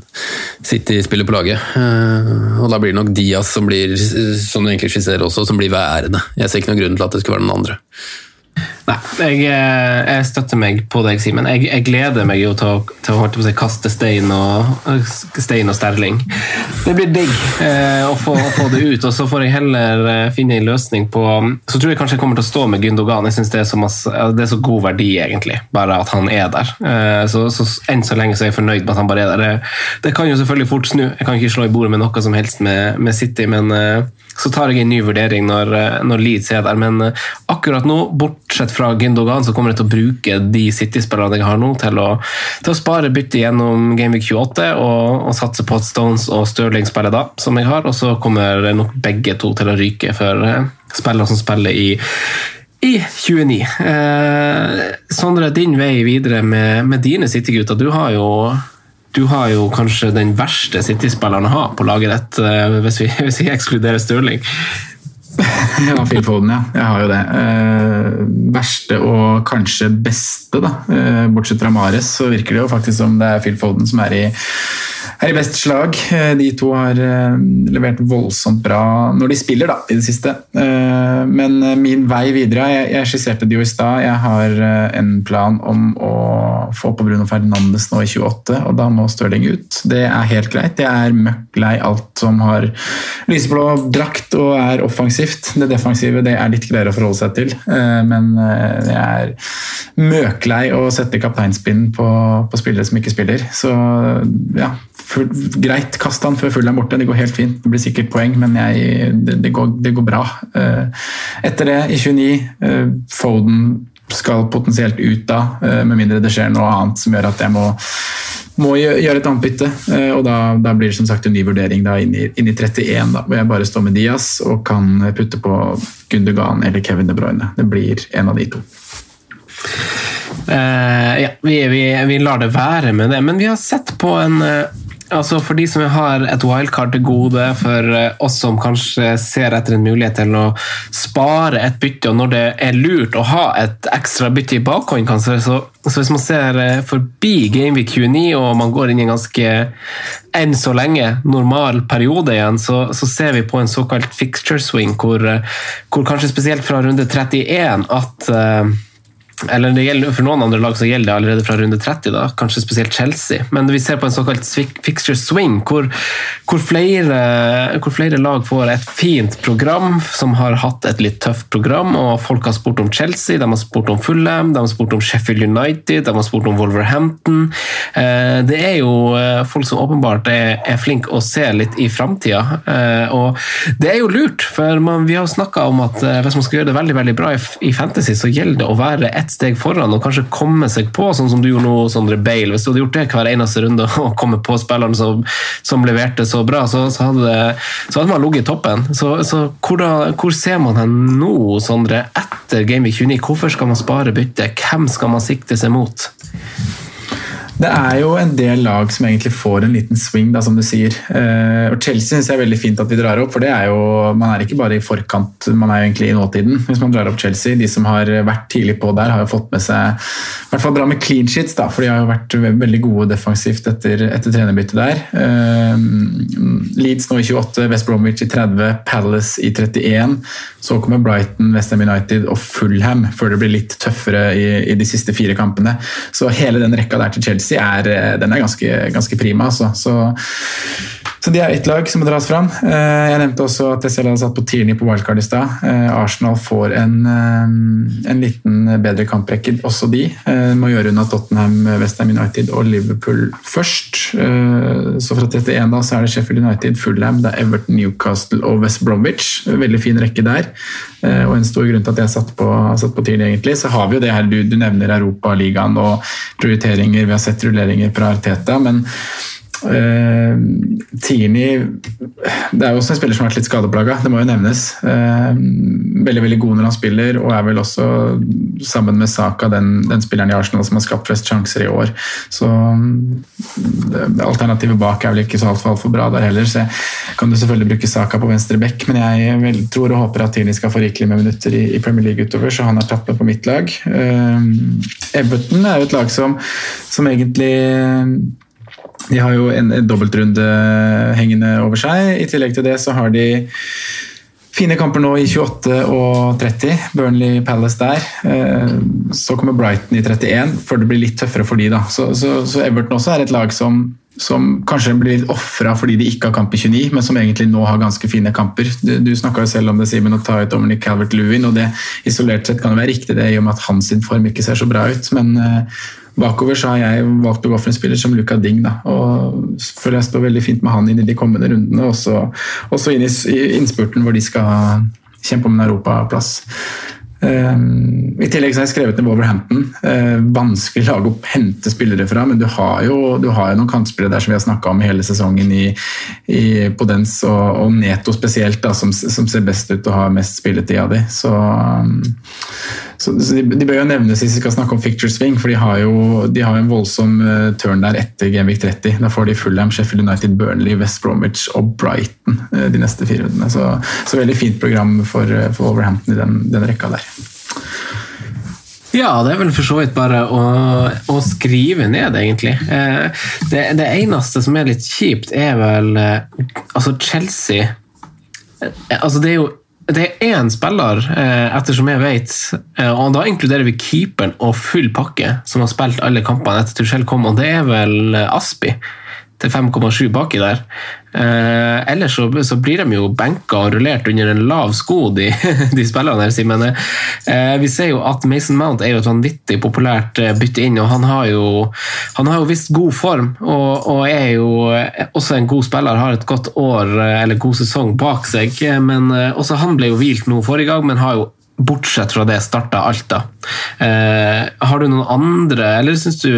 City-spiller på laget. Eh, og da blir det nok Diaz som blir, som du egentlig skisserer også, som blir værende. Jeg ser ikke noen grunn til at det skulle være noen andre. Nei, jeg, eh, jeg, støtter meg på deg, Simen. Jeg, jeg, gleder meg jo til å, til å, kaste stein og, stein og sterling. Det blir digg eh, å, få, å, få, det ut, og så får jeg heller eh, finne en løsning på Så tror jeg kanskje jeg kommer til å stå med Gundogan. Jeg synes det det er så god verdi, egentlig, bare at han er der. Eh, så, så, Enn så lenge så er jeg fornøyd med at han bare er der. Det, det, kan jo selvfølgelig fort snu. Jeg kan ikke slå i bordet med noe som helst med, med City, men eh, så tar jeg en ny vurdering når, eh, når Leeds er der. Men akkurat nå, bortsett fra Gundogan, så kommer jeg til å bruke de City-spillerne jeg har nå, til å, til å spare bytte gjennom Gameweek 28 og, og, satse på at Stones og Stirling spiller da, som jeg har. Og så kommer nok begge to til å ryke for uh, spillere som spiller i i 29. Eh, Sondre, din vei videre med, med dine City-gutter. Du har jo du har jo kanskje den verste City-spilleren å ha på laget ditt, eh, hvis vi, hvis vi ekskluderer Stirling. Ja, Phil Foden, ja. Jeg har jo det. Eh, verste og kanskje beste, da. Eh, bortsett fra Mares, så virker det jo faktisk som det er Phil Foden som er i er i best slag. Eh, de to har eh, levert voldsomt bra når de spiller, da, i det siste. Eh, men min vei videre Jeg, skisserte det jo i stad. Jeg har en plan om å få på Bruno Fernandes nå i 28, og da må Stirling ut. Det er helt greit. Jeg er møkk lei alt som har lyseblå drakt og er offensivt. Det defensive det er litt greiere å forholde seg til, men jeg er møklei å sette kapteinspinn på, på spillere som ikke spiller. Så ja, full, greit, kast han før full er borte. Det går helt fint. Det blir sikkert poeng, men jeg, det, det, går, det, går, bra. Eh, etter det, i 29, eh, Foden skal potensielt ut da, eh, med mindre det skjer noe annet som gjør at jeg må, må gjøre et annet bytte. Og da, da, blir det som sagt en ny vurdering da, inn, i, inn i 31, da, hvor jeg bare står med Diaz og kan putte på Gundogan eller Kevin De Bruyne. Det blir en av de to. Uh, ja, vi, vi, vi, lar det være med det, men vi har sett på en uh, Altså For de som har et wildcard til gode, for eh, oss som kanskje ser etter en mulighet til å spare et bytte, og når det er lurt å ha et ekstra bytte i bakhånd, kanskje, så, så hvis man ser eh, forbi Gameweek 29 og man går inn i en ganske enn så lenge normal periode igjen, så, så ser vi på en såkalt fixture swing, hvor, eh, hvor kanskje spesielt fra runde 31 at uh, eller gjelder, For noen andre lag så gjelder det allerede fra runde 30, da, kanskje spesielt Chelsea. Men vi ser på en såkalt fixture swing, hvor, hvor, flere, hvor, flere, lag får et fint program, som har hatt et litt tøft program. og Folk har spurt om Chelsea, de har spurt om Fulham, de har spurt om Sheffield United, de har spurt om Wolverhampton. Eh, det er jo eh, folk som åpenbart er, er flinke å se litt i framtida. Eh, og det er jo lurt, for man, vi har snakka om at hvis man skal gjøre det veldig veldig bra i, i Fantasy, så gjelder det å være steg foran og kanskje komme seg på, sånn som du gjorde nå, Sondre Bale. Hvis du hadde gjort det hver eneste runde og kommet på spilleren som, som leverte så bra, så, så, hadde, så hadde, man ligget i toppen. Så, så hvor, da, hvor, ser man hen nå, Sondre, etter Game Week 29? Hvorfor skal man spare bytte? Hvem skal man sikte seg mot? Det er jo en del lag som egentlig får en liten swing, da, som du sier. Eh, og Chelsea syns jeg er veldig fint at vi drar opp, for det er jo, man er ikke bare i forkant, man er jo egentlig i nåtiden hvis man drar opp Chelsea. De som har vært tidlig på der, har jo fått med seg i hvert fall bra med clean sheets, da, for de har jo vært veldig gode defensivt etter, etter trenerbyttet der. Eh, Leeds nå i 28, West Bromwich i 30, Palace i 31. Så kommer Brighton, West Ham United og Fulham før det blir litt tøffere i, i de siste fire kampene. Så hele den rekka der til Chelsea er, eh, den er ganske, ganske prima. Altså. Så, så de er ett lag som må dras fram. Eh, jeg nevnte også at jeg selv hadde satt på Tierney på wildcard i stad. Eh, Arsenal får en, en, liten bedre kamprekke, også de. Må gjøre unna Tottenham, Westham United og Liverpool først. Så fra 31 da, så er det Sheffield United, Fulham, det er Everton, Newcastle og West Bromwich. Veldig fin rekke der. Og en stor grunn til at jeg satt på, satt på Tierney, egentlig. Så har vi jo det her du, du nevner Europaligaen og prioriteringer. Vi har sett rulleringer fra Arteta. men Tierney Det er jo også en spiller som har vært litt skadeplaga, det må jo nevnes. Uh, veldig veldig god når han spiller, og er vel også, sammen med Saka, den, den spilleren i Arsenal som har skapt flest sjanser i år. Så det, Alternativet bak er vel ikke så altfor alt for bra der heller, så jeg kan du selvfølgelig bruke Saka på venstre bekk, men jeg tror og håper at Tierney skal få rikelig med minutter i, i, Premier League utover, så han er tatt med på mitt lag. Uh, Everton er jo et lag som, som egentlig de har jo en, en dobbeltrunde hengende over seg. I tillegg til det så har de fine kamper nå i 28 og 30. Burnley Palace der. Eh, så kommer Brighton i 31, før det blir litt tøffere for de da. Så, så, så Everton også er et lag som, som kanskje blir ofra fordi de ikke har kamp i 29, men som egentlig nå har ganske fine kamper. Du, du snakka selv om det, Simen, å ta ut Dominic Calvert-Lewin, og det isolert sett kan jo være riktig det i og med at hans form ikke ser så bra ut, men uh, Bakover så har jeg valgt å gå for en spiller som Luca Ding. Da. og føler jeg står veldig fint med han inn i de kommende rundene, også, også inn i innspurten hvor de skal kjempe om en europaplass. Um, I tillegg så har jeg skrevet ned Wolverhampton. Uh, vanskelig lag å hente spillere fra, men du har jo, du har jo noen kantspillere der som vi har snakka om hele sesongen i, i Podens, og, og, Neto spesielt, da, som, som, ser best ut og har mest spilletid av de. Så um, så, de, bør jo nevnes hvis vi skal snakke om Ficture Swing, for de har jo de har en voldsom uh, turn der etter Genvik 30. Da får de Fulham, Sheffield United, Burnley, West Bromwich og Brighton uh, de neste fire rundene. Så, så, veldig fint program for, uh, for Overhampton i den, den, rekka der. Ja, det er vel for så vidt bare å, å skrive ned, egentlig. Det, det, eneste som er litt kjipt, er vel Altså, Chelsea Altså, det er jo det er én spiller, eh, ettersom jeg vet, eh, og da inkluderer vi keeperen og full pakke, som har spilt alle kampene etter Tuchel kom, og det er vel eh, Aspi til 5,7 baki der. Eh, ellers så, så, blir de jo benka og rullert under en lav sko, de, de spillerne her, Simen. Eh, vi ser jo at Mason Mount er jo et vanvittig populært eh, bytte inn, og han har jo, han har jo visst god form. Og, og, er jo også en god spiller, har et godt år eller god sesong bak seg. Men også han ble jo hvilt nå forrige gang, men har jo bortsett fra det starta Alta. Eh, har du noen andre, eller syns du,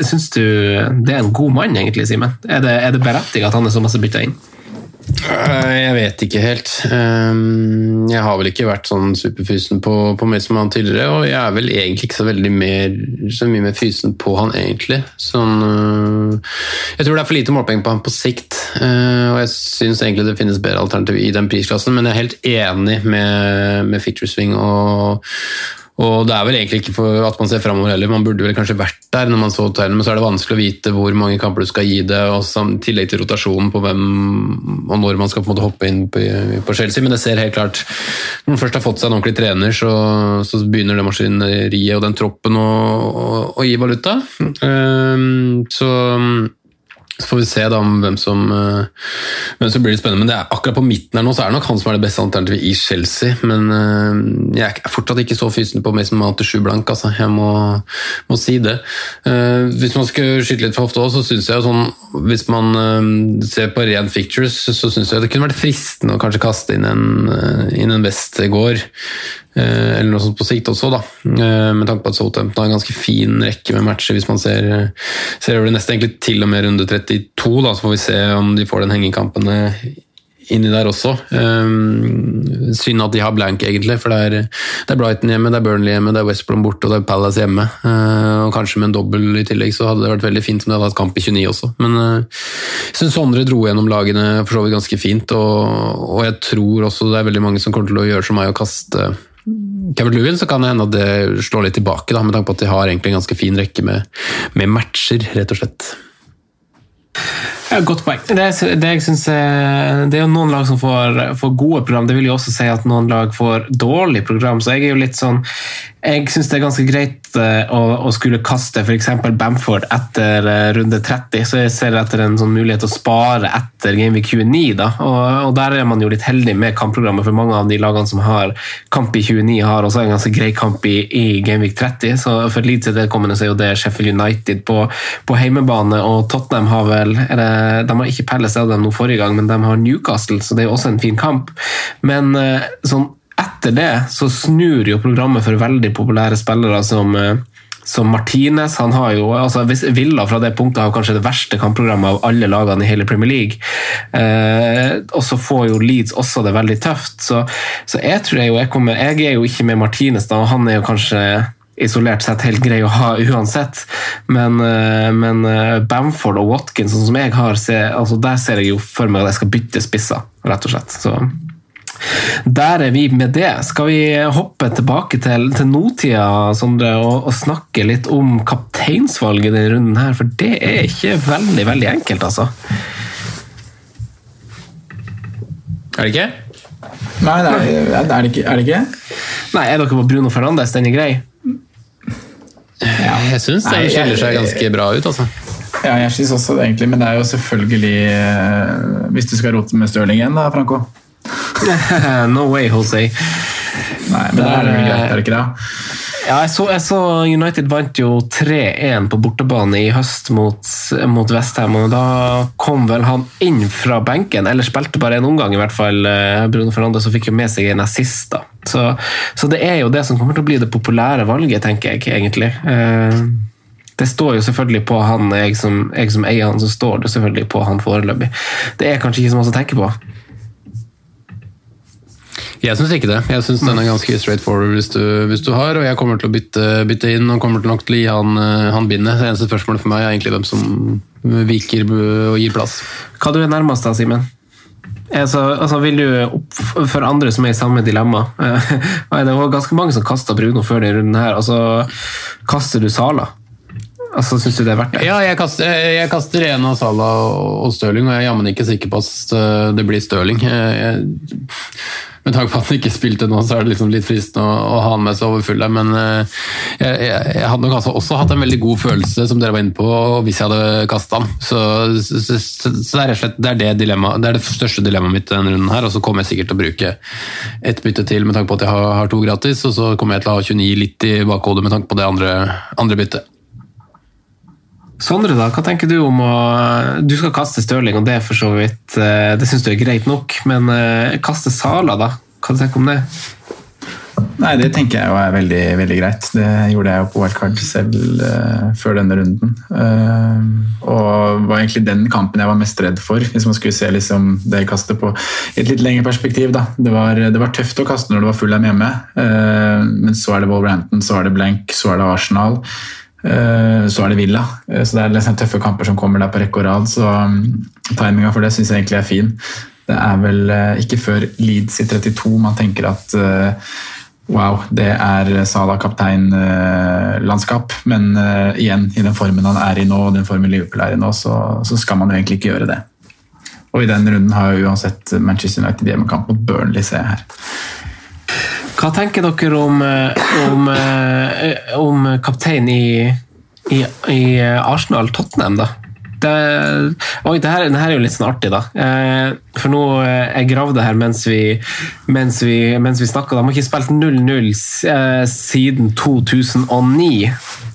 syns du det er en god mann, egentlig, Simen? Er det, er det berettiget at han er så masse bytta inn? Eh, jeg vet ikke helt. Ehm, jeg har vel ikke vært sånn superfysen på, på han tidligere, og jeg er vel egentlig ikke så veldig mer, så mye mer fysen på han, egentlig. Sånn, eh, jeg tror det er for lite målpenger på han på sikt, eh, og jeg syns egentlig det finnes bedre alternativ i den prisklassen, men jeg er helt enig med, med Swing og og det er vel egentlig ikke for at man ser framover heller, man burde vel kanskje vært der når man så tabellen, men så er det vanskelig å vite hvor mange kamper du skal gi det, og i tillegg til rotasjonen på hvem og når man skal på en måte hoppe inn på Chelsea. Men det ser helt klart Når man først har fått seg en ordentlig trener, så, så begynner det maskineriet og den troppen å, å, å gi valuta. Um, så så får vi se da om hvem som, eh, hvem som blir litt spennende. Men er akkurat på midten her nå, så er det nok han som er det beste alternativet i Chelsea. Men eh, jeg er fortsatt ikke så fysen på Mason Mount til sju blank, altså. Jeg må, må, si det. Eh, hvis man skal skyte litt for hofta òg, så syns jeg sånn Hvis man ser på ren fictures, så syns jeg det kunne vært fristende å kanskje kaste inn en, inn en Westegård. Eh, eller noe sånt på sikt også, da. Eh, med tanke på at Southampton har en ganske fin rekke med matcher hvis man ser, ser over det neste, egentlig til og med runde 32. da, Så får vi se om de får den hengekampen inni der også. Um, synd at de har blank, egentlig, for det er, det er Brighton hjemme, det er Burnley hjemme, det er West Brom borte og det er Palace hjemme. Uh, og Kanskje med en dobbel i tillegg, så hadde det vært veldig fint om de hadde hatt kamp i 29 også. Men uh, jeg syns Sondre dro gjennom lagene for så vidt ganske fint, og, og jeg tror også det er veldig mange som kommer til å gjøre som meg og kaste Kevin Lewin, så kan det hende at det slår litt tilbake, da, med tanke på at de har egentlig en ganske fin rekke med, med matcher, rett og slett. Ja, godt poeng. Det, det, jeg synes, det er jo noen lag som får, får, gode program. Det vil jo også si at noen lag får dårlig program. Så jeg er jo litt sånn Jeg syns det er ganske greit eh, å, å skulle kaste f.eks. Bamford etter eh, runde 30. Så jeg ser etter en sånn mulighet å spare etter Gameweek 29. Da. Og, og, der er man jo litt heldig med kampprogrammet, for mange av de lagene som har kamp i 29, har også en ganske grei kamp i, i Gameweek 30. Så for Leeds vedkommende er jo det Sheffield United på, på heimebane, og Tottenham har vel er det de har ikke Palace av dem nå forrige gang, men de har Newcastle, så det er også en fin kamp. Men eh, sånn, etter det så snur jo programmet for veldig populære spillere som eh, som Martinez. han har jo, altså Villa fra det punktet har kanskje det verste kampprogrammet av alle lagene i hele Premier League. Eh, og så får jo Leeds også det veldig tøft. Så, så jeg tror jeg jo jeg kommer Jeg er jo ikke med Martinez, da, og han er jo kanskje isolert sett helt grei å ha uansett. Men, eh, men eh, Bamford og Watkins, sånn som jeg har, altså der ser jeg jo for meg at jeg skal bytte spisser, rett og slett. Så der er vi med det. Skal vi hoppe tilbake til, til nåtida Sondre, og, og, snakke litt om kapteinsvalget denne runden her? For det er ikke veldig, veldig enkelt, altså. Er det ikke? Nei, det er, er, det ikke, er det ikke? Nei, er dere på Bruno Fernandes? Den er grei? Ja, jeg syns den skiller seg ganske bra ut, altså. Ja, jeg syns også det, egentlig. Men det er jo selvfølgelig eh, Hvis du skal rote med Stirling igjen, da, Franco? no way, Jose. Nei, men det er, det greit, er det ikke det? Ja, jeg så, jeg så, United vant jo 3-1 på bortebane i høst mot, mot Westham. og Da kom vel han inn fra benken, eller spilte bare en omgang, i hvert fall. Eh, Bruno Fernandes og fikk jo med seg en assist. da. Så, så, det er jo det som kommer til å bli det populære valget, tenker jeg egentlig. Eh, det står jo selvfølgelig på han, jeg som, jeg som eier han, så står det selvfølgelig på han foreløpig. Det er kanskje ikke så mye å tenke på. Jeg syns ikke det. Jeg syns den er ganske straight forward hvis du, hvis du, har, og jeg kommer til å bytte, bytte inn og kommer til nok til å gi han, eh, han bindet. Det eneste spørsmålet for meg er egentlig hvem som viker og gir plass. Hva du er nærmest da, Simen? Altså, altså, vil du opp for andre som er i samme dilemma Det var ganske mange som kasta Bruno før denne runden. her, altså Kaster du Sala? Altså, Syns du det er verdt det? Ja, jeg kaster, jeg kaster en av Sala og Stirling, og jeg er jammen ikke sikker på at eh, det blir Stirling. Jeg, med tanke på at han ikke spilte nå, så er det liksom litt fristende å, å ha han med seg over fulle. Men uh, jeg, jeg, jeg, hadde nok altså også hatt en veldig god følelse, som dere var inne på, hvis jeg hadde kasta han. Så, så, så, så, det er rett og slett det det, dilemma, det, er det største dilemmaet mitt denne runden her. Og så kommer jeg sikkert til å bruke ett bytte til med tanke på at jeg har, har, to gratis, og så kommer jeg til å ha 29 litt i bakhodet med tanke på det andre, andre byttet. Sondre, da, hva tenker du om å Du skal kaste Stirling, og det er for så vidt eh, Det syns du er greit nok, men eh, kaste Sala, da? Hva tenker du om det? Nei, Det tenker jeg jo er veldig, veldig greit. Det gjorde jeg jo på wildcard selv uh, før denne runden. Uh, og var egentlig den kampen jeg var mest redd for, hvis man skulle se liksom det kastet på et litt lengre perspektiv. Da. Det, var, det var tøft å kaste når det var full Fulham hjemme, uh, men så er det Wolverhampton, så er det Blank, så er det Arsenal. Eh, så er det Villa. Eh, så Det er liksom tøffe kamper som kommer der på rekke og rad. Så um, timinga for det syns jeg egentlig er fin. Det er vel eh, ikke før Leeds i 32 man tenker at wow, det er Salah kapteinlandskap. Men igjen, i den formen han er i nå, og den formen Liverpool er i nå, så, så skal man jo egentlig ikke gjøre det. Og i den runden har jo uansett Manchester United hjemmekamp mot Burnley, ser jeg her. Hva tenker dere om, om, om kaptein i, i, i Arsenal-Tottenham, da? Det, oi, det, her, det her, er jo litt sånn artig, da. Eh, for nå eh, Jeg gravde her mens vi, mens vi, vi snakka. De har ikke spilt 0-0 eh, siden 2009.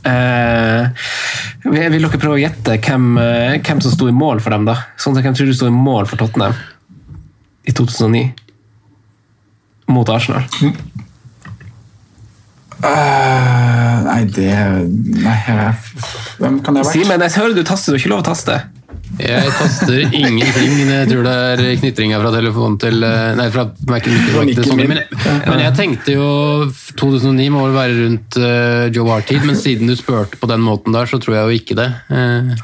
Jeg vil dere prøve å gjette hvem, eh, hvem som sto i mål for dem? da? Sånn, hvem tror du sto i mål for Tottenham i 2009? mot Arsenal? Uh, nei, det Nei, hvem kan det ha vært? Simen, jeg hører du taster, du har ikke lov å taste. Jeg taster ingenting. Jeg tror det er knitringa fra telefonen til eh, Nei, fra Mac-en. Men, men jeg tenkte jo 2009 må vel være rundt uh, Joe Hart-tid, men siden du spurte på den måten der, så tror jeg jo ikke det. Uh,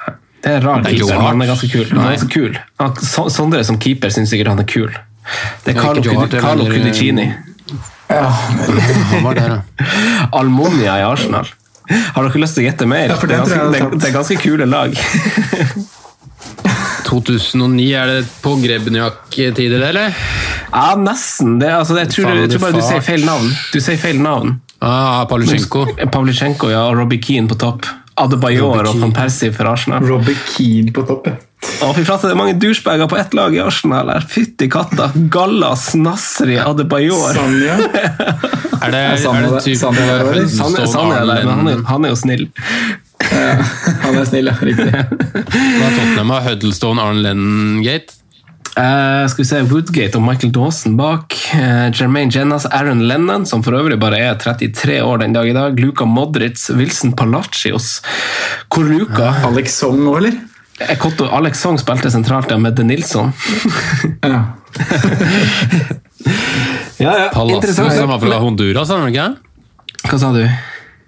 Det er rar Det er Joe keeper, men han er ganske kul. Han er ganske kul. Han, Sondre som keeper syns sikkert han er kul. Det er Carlo, Carlo, ikke Eller- Cudicini. han var der, ja. Almonia i Arsenal. Har dere lyst til å gjette mer? Ja, for det, det er ganske, det, det er ganske kule lag. 2009, er det på Grebniak-tider, eller? Ja, nesten. Det, altså, jeg, tror, jeg tror bare du sier feil navn. Du sier feil navn. Ah, Pavlyuchenko. Pavlyuchenko ja, og Robbie Keane på topp. Adebayor og. Van Persie for Arsenal. Robbie Keane på topp, ja. Å, fy flate, det er mange douchebager på ett lag i Arsenal. her. Fytti katta. Gallas, Nasri, Adebayor. Sanja. Er det, er Sanne det det- typ Sanne? Sanne, Sanne er der, men han er, han er jo snill. Han er snill, ja. Riktig. Hva er Tottenham har Huddlestone, Arne Lennon-gate? Uh, skal vi se, Woodgate og Michael Dawson bak. Uh, Jermaine Jennas, Aaron Lennon, som for øvrig bare er 33 år den dag i dag. Luka Modric, Wilson Palacios. Hvor Luka? Alex Song òg, eller? Ekotto Alex Song spilte sentralt der med De Nilsson. Ja. Ja, ja, Interessant. som var fra Honduras, er han ikke? Hva sa du?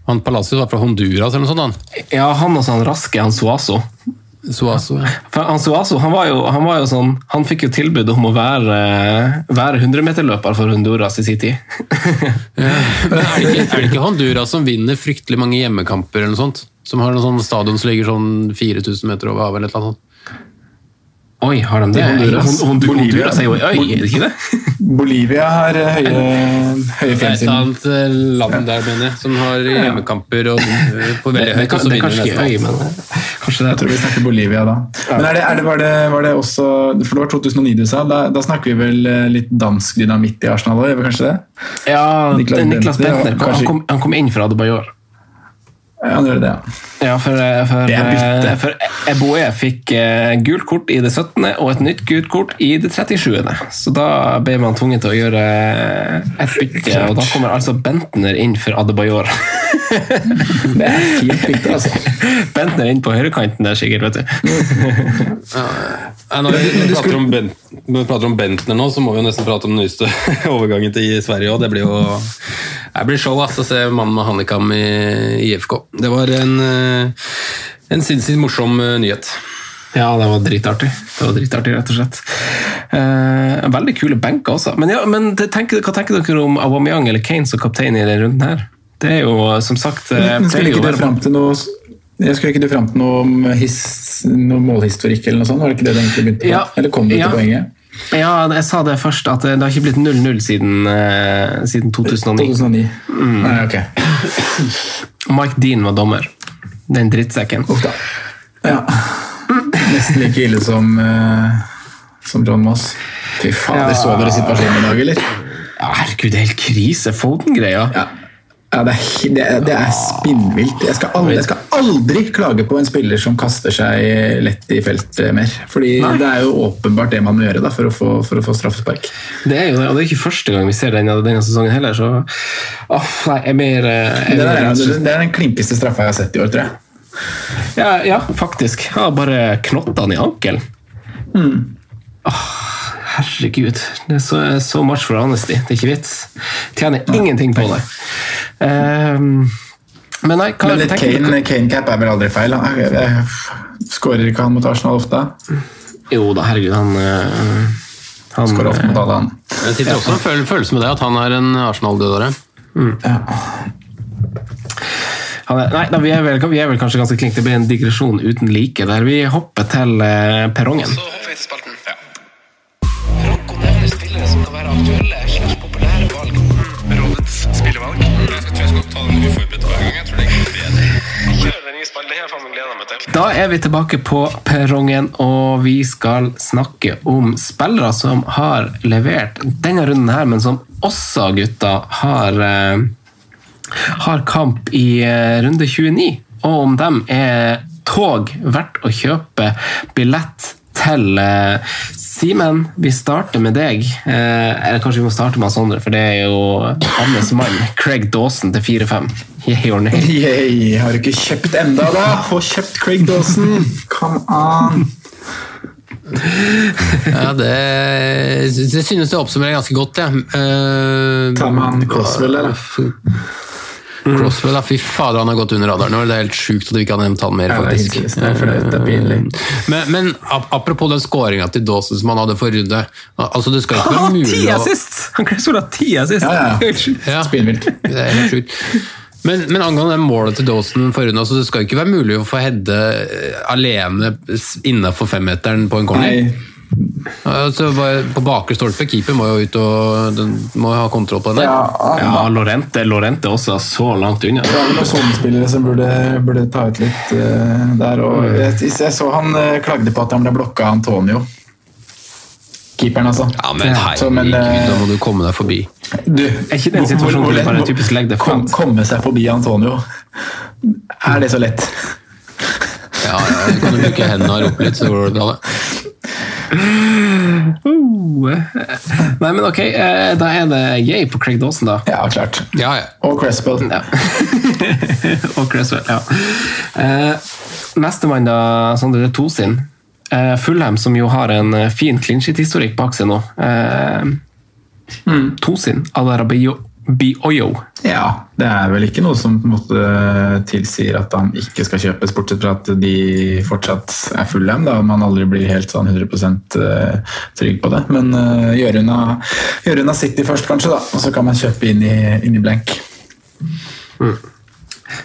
Han Palacios var fra Honduras eller noe sånt, han. Ja, han og sånn raske, han Suazo. Suazo, ja. For han Suazo han var, jo, han var jo sånn Han fikk jo tilbud om å være, være 100-meterløper for Honduras i sin tid. ja. er det, ikke, er det ikke Honduras som vinner fryktelig mange hjemmekamper eller noe sånt? Som har noen sånn stadion som ligger sånn 4000 meter over havet eller noe sånt? Oi, har de det? Honduras. Hon- Hon- Bolivia. Bolivia har eh, høye, høye Det er et annet eh, land der, mener jeg, som har hjemmekamper og eh, på veldig høyt, Det, det kanskje ikke men kanskje det. Jeg tror vi snakker Bolivia da. Men er det, er det, var, det, var det også For det var 2009 du sa. Da, da snakker vi vel litt dansk dynamitt i Arsenal òg, gjør vi kanskje det? Ja, Niklas Niklas Bentner. Han kom, han kom inn fra Adebayor. Ja, han gjør det, ja. Ja, for, for, Det er for Eboe fikk eh, gult kort i det 17. og et nytt gult kort i det 37. Så da ble man tvunget til å gjøre et bytte, og da kommer altså Bentner inn for Adebayor. Det er fint bytte, altså. Bentner inn på høyrekanten der, sikkert, vet du. Når, vi, når, vi prater om ben, når vi prater om Bentner nå, så må vi jo nesten prate om den nyeste overgangen til Sverige òg. Det blir jo det blir show ass, å se mannen med handikam i IFK. Det var en, eh, en sinnssykt morsom eh, nyhet. Ja, det var dritartig. Det var dritartig, rett og slett. Eh, veldig kule benker også. Men, ja, men det, tenker, hva tenker dere om Aubameyang eller Kane som kaptein i denne runden her? Det er jo, som sagt eh, Men skulle ikke du fram til noe jeg skulle ikke du fram til noe, his, noe målhistorikk eller noe sånt? Var det ikke det det egentlig begynte på? Ja, Eller kom du ja. til poenget? Ja, jeg sa det først, at det har ikke blitt 0-0 siden, eh, siden 2009. 2009. Mm. Nei, ok. Mike Dean var dommer. Den drittsekken. Uff da. Ja. Nesten like ille som, eh, som John Moss. Fy fader, Ja. så dere situasjonen i dag, eller? Ja, herregud, det er helt krise. Foden-greia. Ja. Ja, det, er, det, det er spinnvilt. Jeg skal, aldri, jeg skal aldri klage på en spiller som kaster seg lett i felt mer. Fordi Nei. det er jo åpenbart det man må gjøre da, for, å få, for å få straffespark. Det er jo det, og det er ikke første gang vi ser den denne sesongen heller, så oh, nei, jeg er mer eh, jeg Det, er det er den klinkeste straffa jeg har sett i år, tror jeg. Ja, ja, faktisk. Jeg har bare knottene i ankelen. Åh, herregud. Det er så, så much for honesty. Det er ikke vits. Tjener ingenting på det. Um, men nei, hva Men litt Kane? Kane cap er vel aldri feil? Han Jeg- jeg- Skårer ikke han mot Arsenal ofte? Jo da, herregud, han, uh, han Skårer ofte mot alle, han. Det sitter også en føl- følelse med det at han er en Arsenal-dødare. Han er, nei, da, vi, er vel, vi er vel kanskje ganske klink. Det blir en digresjon uten like der. Vi hopper til eh, perrongen. Så Spalten. Det her faen gleda meg til. Da er vi tilbake på perrongen, og vi skal snakke om spillere som har levert denne runden her, men som også, gutta, har, eh, har kamp i eh, runde 29. Og om dem er tog verdt å kjøpe billett til eh, Simen, vi starter med deg. Eh, eller kanskje vi må starte med Sondre, for det er jo hans mann. Craig Dawson til 4-5. Yeah or nay? Yay, har du ikke kjøpt enda da? Få kjøpt Craig Dawson! Come on! Ja, det, det synes jeg oppsummerer ganske godt, jeg. Ja. Ta med han Crosswell, eller? Crosswell, da. Fy fader, han har gått under radaren. Det er helt sjukt at vi ikke har nevnt han mer, er faktisk. helt. Det er flaut, det er pinlig. Men, men apropos den skåringa til Dawson som han hadde for runde. Altså, det skal ikke være mulig å! Han Cresswell har ti assist! Ja, ja. Ja, Det er helt sjukt. Men, men angående det målet til Dawson forrige runde, altså, det skal ikke være mulig å få heade eh, alene innafor femmeteren på en corner. Nei, Altså, på bakre stolpe, keeper må jo ut og den må ha kontroll på den der. ja, Ja, Lorente, Lorente også er så langt unna. Det er sånne noen sonespillere som burde, burde ta ut litt uh, der. Og jeg, jeg så han uh, klagde på at han ble blokka av Antonio. Keeperen, altså. Ja, men Så, men, uh, da må du komme deg forbi. Du, Er ikke den situasjonen hvor du bare typisk legger det kom, komme seg forbi Antonio. Er det så lett? Ja, ja, du kan jo bruke hendene og rope litt, så går det bra. det. Uh. Nei, men ok, eh, da er det yay på Craig Dawson, da. Ja, klart. Ja, ja. Og Crespel. Ja. og Cresswell, ja. Uh, Nestemann, da, Sondre, det er Tosin. Uh, Fulham, som jo har en eh, fin clean sheet-historikk bak seg nå. Eh, Tosin, Adarabio Bioyo. Ja, det er vel ikke noe som på en måte tilsier at han ikke skal kjøpes, bortsett fra at de fortsatt er fulle da man aldri blir helt sånn 100% trygg på det. Men uh, gjøre unna, City først, kanskje, da, og så kan man kjøpe inn i, inn i blank.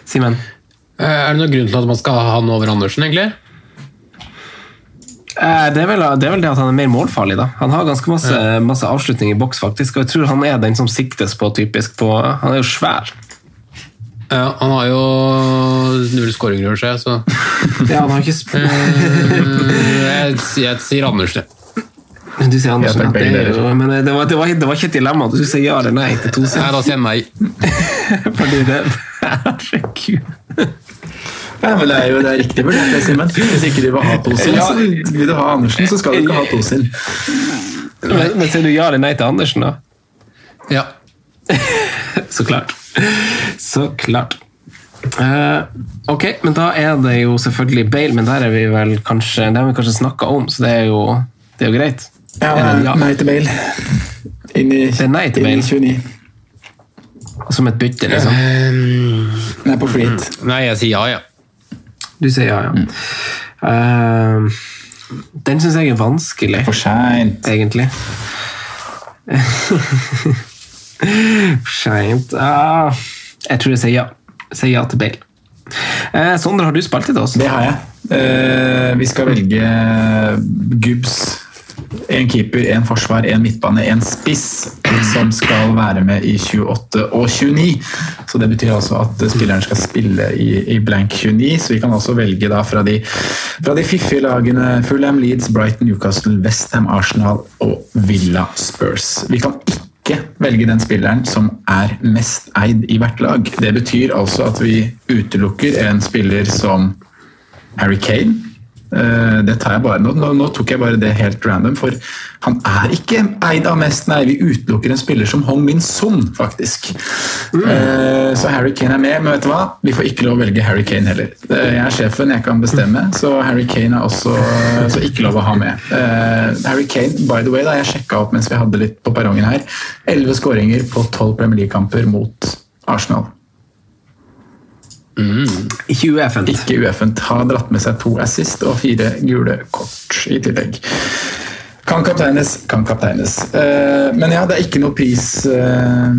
Simen? Eh, Er det noen grunn til at man skal ha han over Andersen, egentlig? Eh, det, er vel, det er vel det at han er mer målfarlig, da. Han har ganske masse, masse avslutning i boks, faktisk. Og jeg tror han er den som siktes på, typisk på Han er jo svær. Ja, han har jo null skåringer over seg, så Ja, han har ikke sp Eh, jeg, jeg sier Andersen. jeg. Du sier Andersen, ja, det, jo, men det var, det, var, det var ikke et dilemma. Du sier ja eller nei til to sider. da sier jeg nei. Fordi det Herregud. Ja, men det er jo det er riktig vurdert, det, Simen. Hvis ikke du vil ha Tosin, så vil du ha Andersen, så skal du ikke ha Tosin. Men, men sier du ja eller nei til Andersen, da? Ja. Så klart. Så klart. Uh, ok, men da er det jo selvfølgelig Bale, men der er vi vel kanskje Det har vi kanskje snakka om, så det er jo, det er jo greit. Ja, Er det ja? nei til Bale. Inn i, Det er nei til Bale. 29. Som et bytte, liksom. Nei, på flit. Mm. Nei, jeg sier ja, ja. Du sier ja, ja. Eh, den syns jeg er vanskelig, For seint. egentlig. Seint ah, Jeg tror jeg sier ja. Sier ja til Bale. Eh, Sondre, har du spilt til oss? Det har jeg. Eh, vi skal velge Gubbs. En keeper, en forsvar, en midtbane, en spiss som skal være med i 28 og 29. Så Det betyr altså at spilleren skal spille i, i blank 29. Så vi kan også velge da fra de, fra de fiffige lagene Fulham, Leeds, Brighton, Newcastle, Westham, Arsenal og Villa Spurs. Vi kan ikke velge den spilleren som er mest eid i hvert lag. Det betyr altså at vi utelukker en spiller som Harry Kane. Eh, Det tar jeg bare, nå, nå, nå tok jeg bare det helt random, for han er ikke eid av mest. Nei, vi utelukker en spiller som Hong Min Son, faktisk. Eh, Så Harry Kane er med, men vet du hva? Vi får ikke lov å velge Harry Kane heller. Jeg er sjefen, jeg kan bestemme, så Harry Kane er også så ikke lov å ha med. Eh, Harry Kane, by the way, da jeg sjekka opp mens vi hadde litt på perrongen her, 11 skåringer på 12 Premier League-kamper mot Arsenal. Ikke ueffent. Ikke ueffent. Har dratt med seg to assist og fire gule kort i tillegg. Kan kapteines, kan kapteines. Eh, Men ja, det er ikke noe pris eh,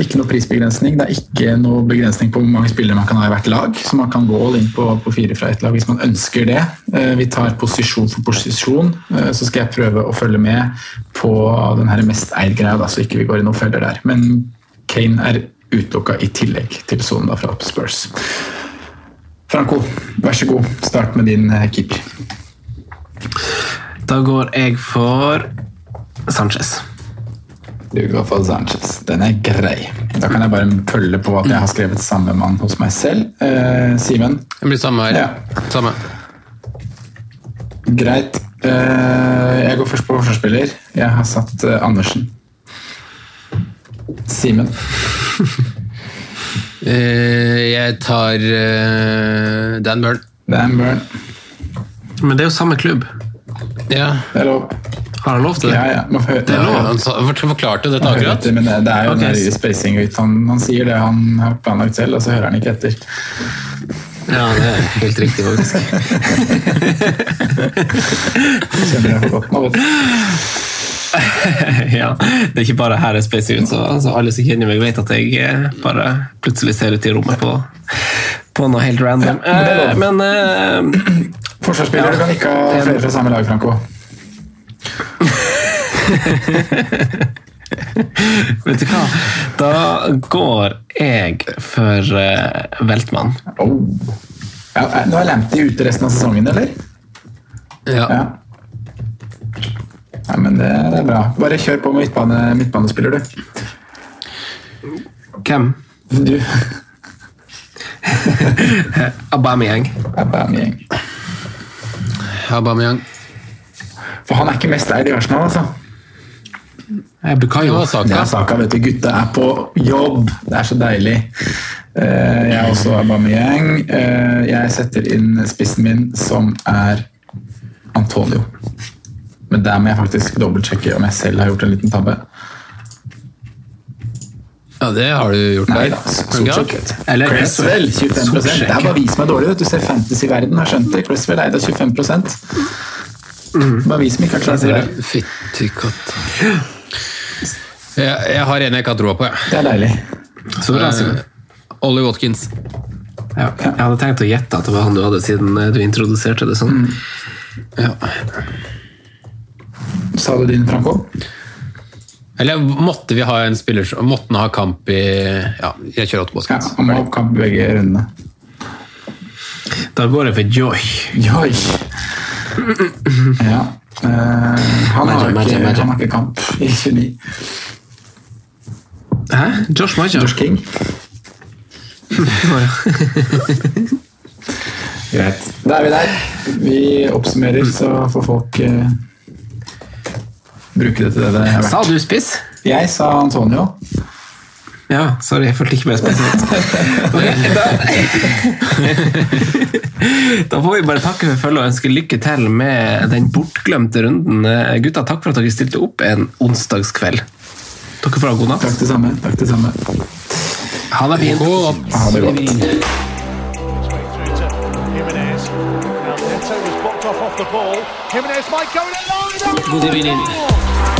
ikke noe prisbegrensning. Det er ikke noe begrensning på hvor mange spillere man kan ha i hvert lag. Så man kan gå all inn på, på fire fra ett lag hvis man ønsker det. Eh, Vi tar posisjon for posisjon. Så skal jeg prøve å følge med på den her mest eid-greia, så ikke vi går i noen feller der. Men Kane er utelukka i tillegg til sonen fra Spurs. Franco, vær så god. Start med din keeper. Da går jeg for Sanchez. Du går for Sanchez. Den er grei. Da kan jeg bare følge på at jeg har skrevet samme mann hos meg selv. Eh, Simen? Det blir samme her. Ja. Samme. Greit. Eh, jeg går først på forsvarsspiller. Jeg har satt eh, Andersen. Simen? Eh, jeg tar eh, Dan Burn. Dan Burn. Men det er jo samme klubb. Ja. Det er lov. Har han lov til det? Ja, ja. Man får Det er lov. Han forklarte dette akkurat. etter, Men det, det er jo okay. den spacing ut. Han, han sier det han har planlagt selv, og så hører han ikke etter. Ja, det er helt riktig, faktisk. Kjenner jeg for godt nå, vet du. ja, Det er ikke bare her jeg spacer ut, så altså, alle som kjenner meg, vet at jeg eh, bare plutselig ser ut i rommet på, på noe helt random. Ja, men er Eh, men eh, Forsvarsspiller, du kan ikke ha flere fra samme lag, Franco. vet du hva? Da går jeg for uh, Veltmann. Oh. Ja, eh, nå er Lamptey ute resten av sesongen, eller? Ja. Ja. Nei, men det, det er bra. Bare kjør på med midtbane, midtbanespiller, du. Hvem? Du. Aubameyang. Aubameyang. Aubameyang. For han er ikke mest eid i Arsenal, altså. Bukayo. Ja, Saka. Det er saka, vet du. Gutta er på jobb. Det er så deilig. Eh, Jeg er også Aubameyang. Eh, Jeg setter inn spissen min, som er Antonio. Men der må jeg faktisk dobbeltsjekke om jeg selv har gjort en liten tabbe. Ja, det har du gjort Nei der. Eller Cresswell, 25 Det er bare viser meg dårlig du. ser Fantasy-verden har skjønt det. Cresswell eide 25 Bare vis meg ikke har klart det. Fytti katta. Jeg, jeg har en jeg ikke har troa på, jeg. Det er deilig. Så bra, Simen. Ollie Watkins. Ja. Jeg hadde tenkt å gjette at det var han du hadde, siden eh, du introduserte det sånn. Ja. Sa du din, Franco? Eller måtte vi ha en spiller som Måtte han ha kamp i Ja, jeg kjører Otto Ja, Han må ha kamp i begge rundene. Da går jeg for Joy. Joy. Ja. Uh, han, har ikke, han har ikke kamp i 29. Hæ? Josh Maja? Josh King. Greit. Da er vi der. Vi oppsummerer, så får folk eh, bruke det til det det er Sa du spiss? Jeg sa Antonio. Ja, sorry, jeg fulgte ikke med spesielt. Da, da får vi bare takke for følget og ønske lykke til med den bortglemte runden. Eh, Gutta, takk for at dere stilte opp en onsdagskveld. Dere får ha god natt. Takk det samme. Takk det samme. Ha det fint. Ha det godt. Off the ball. Jimenez might go in line. God evening.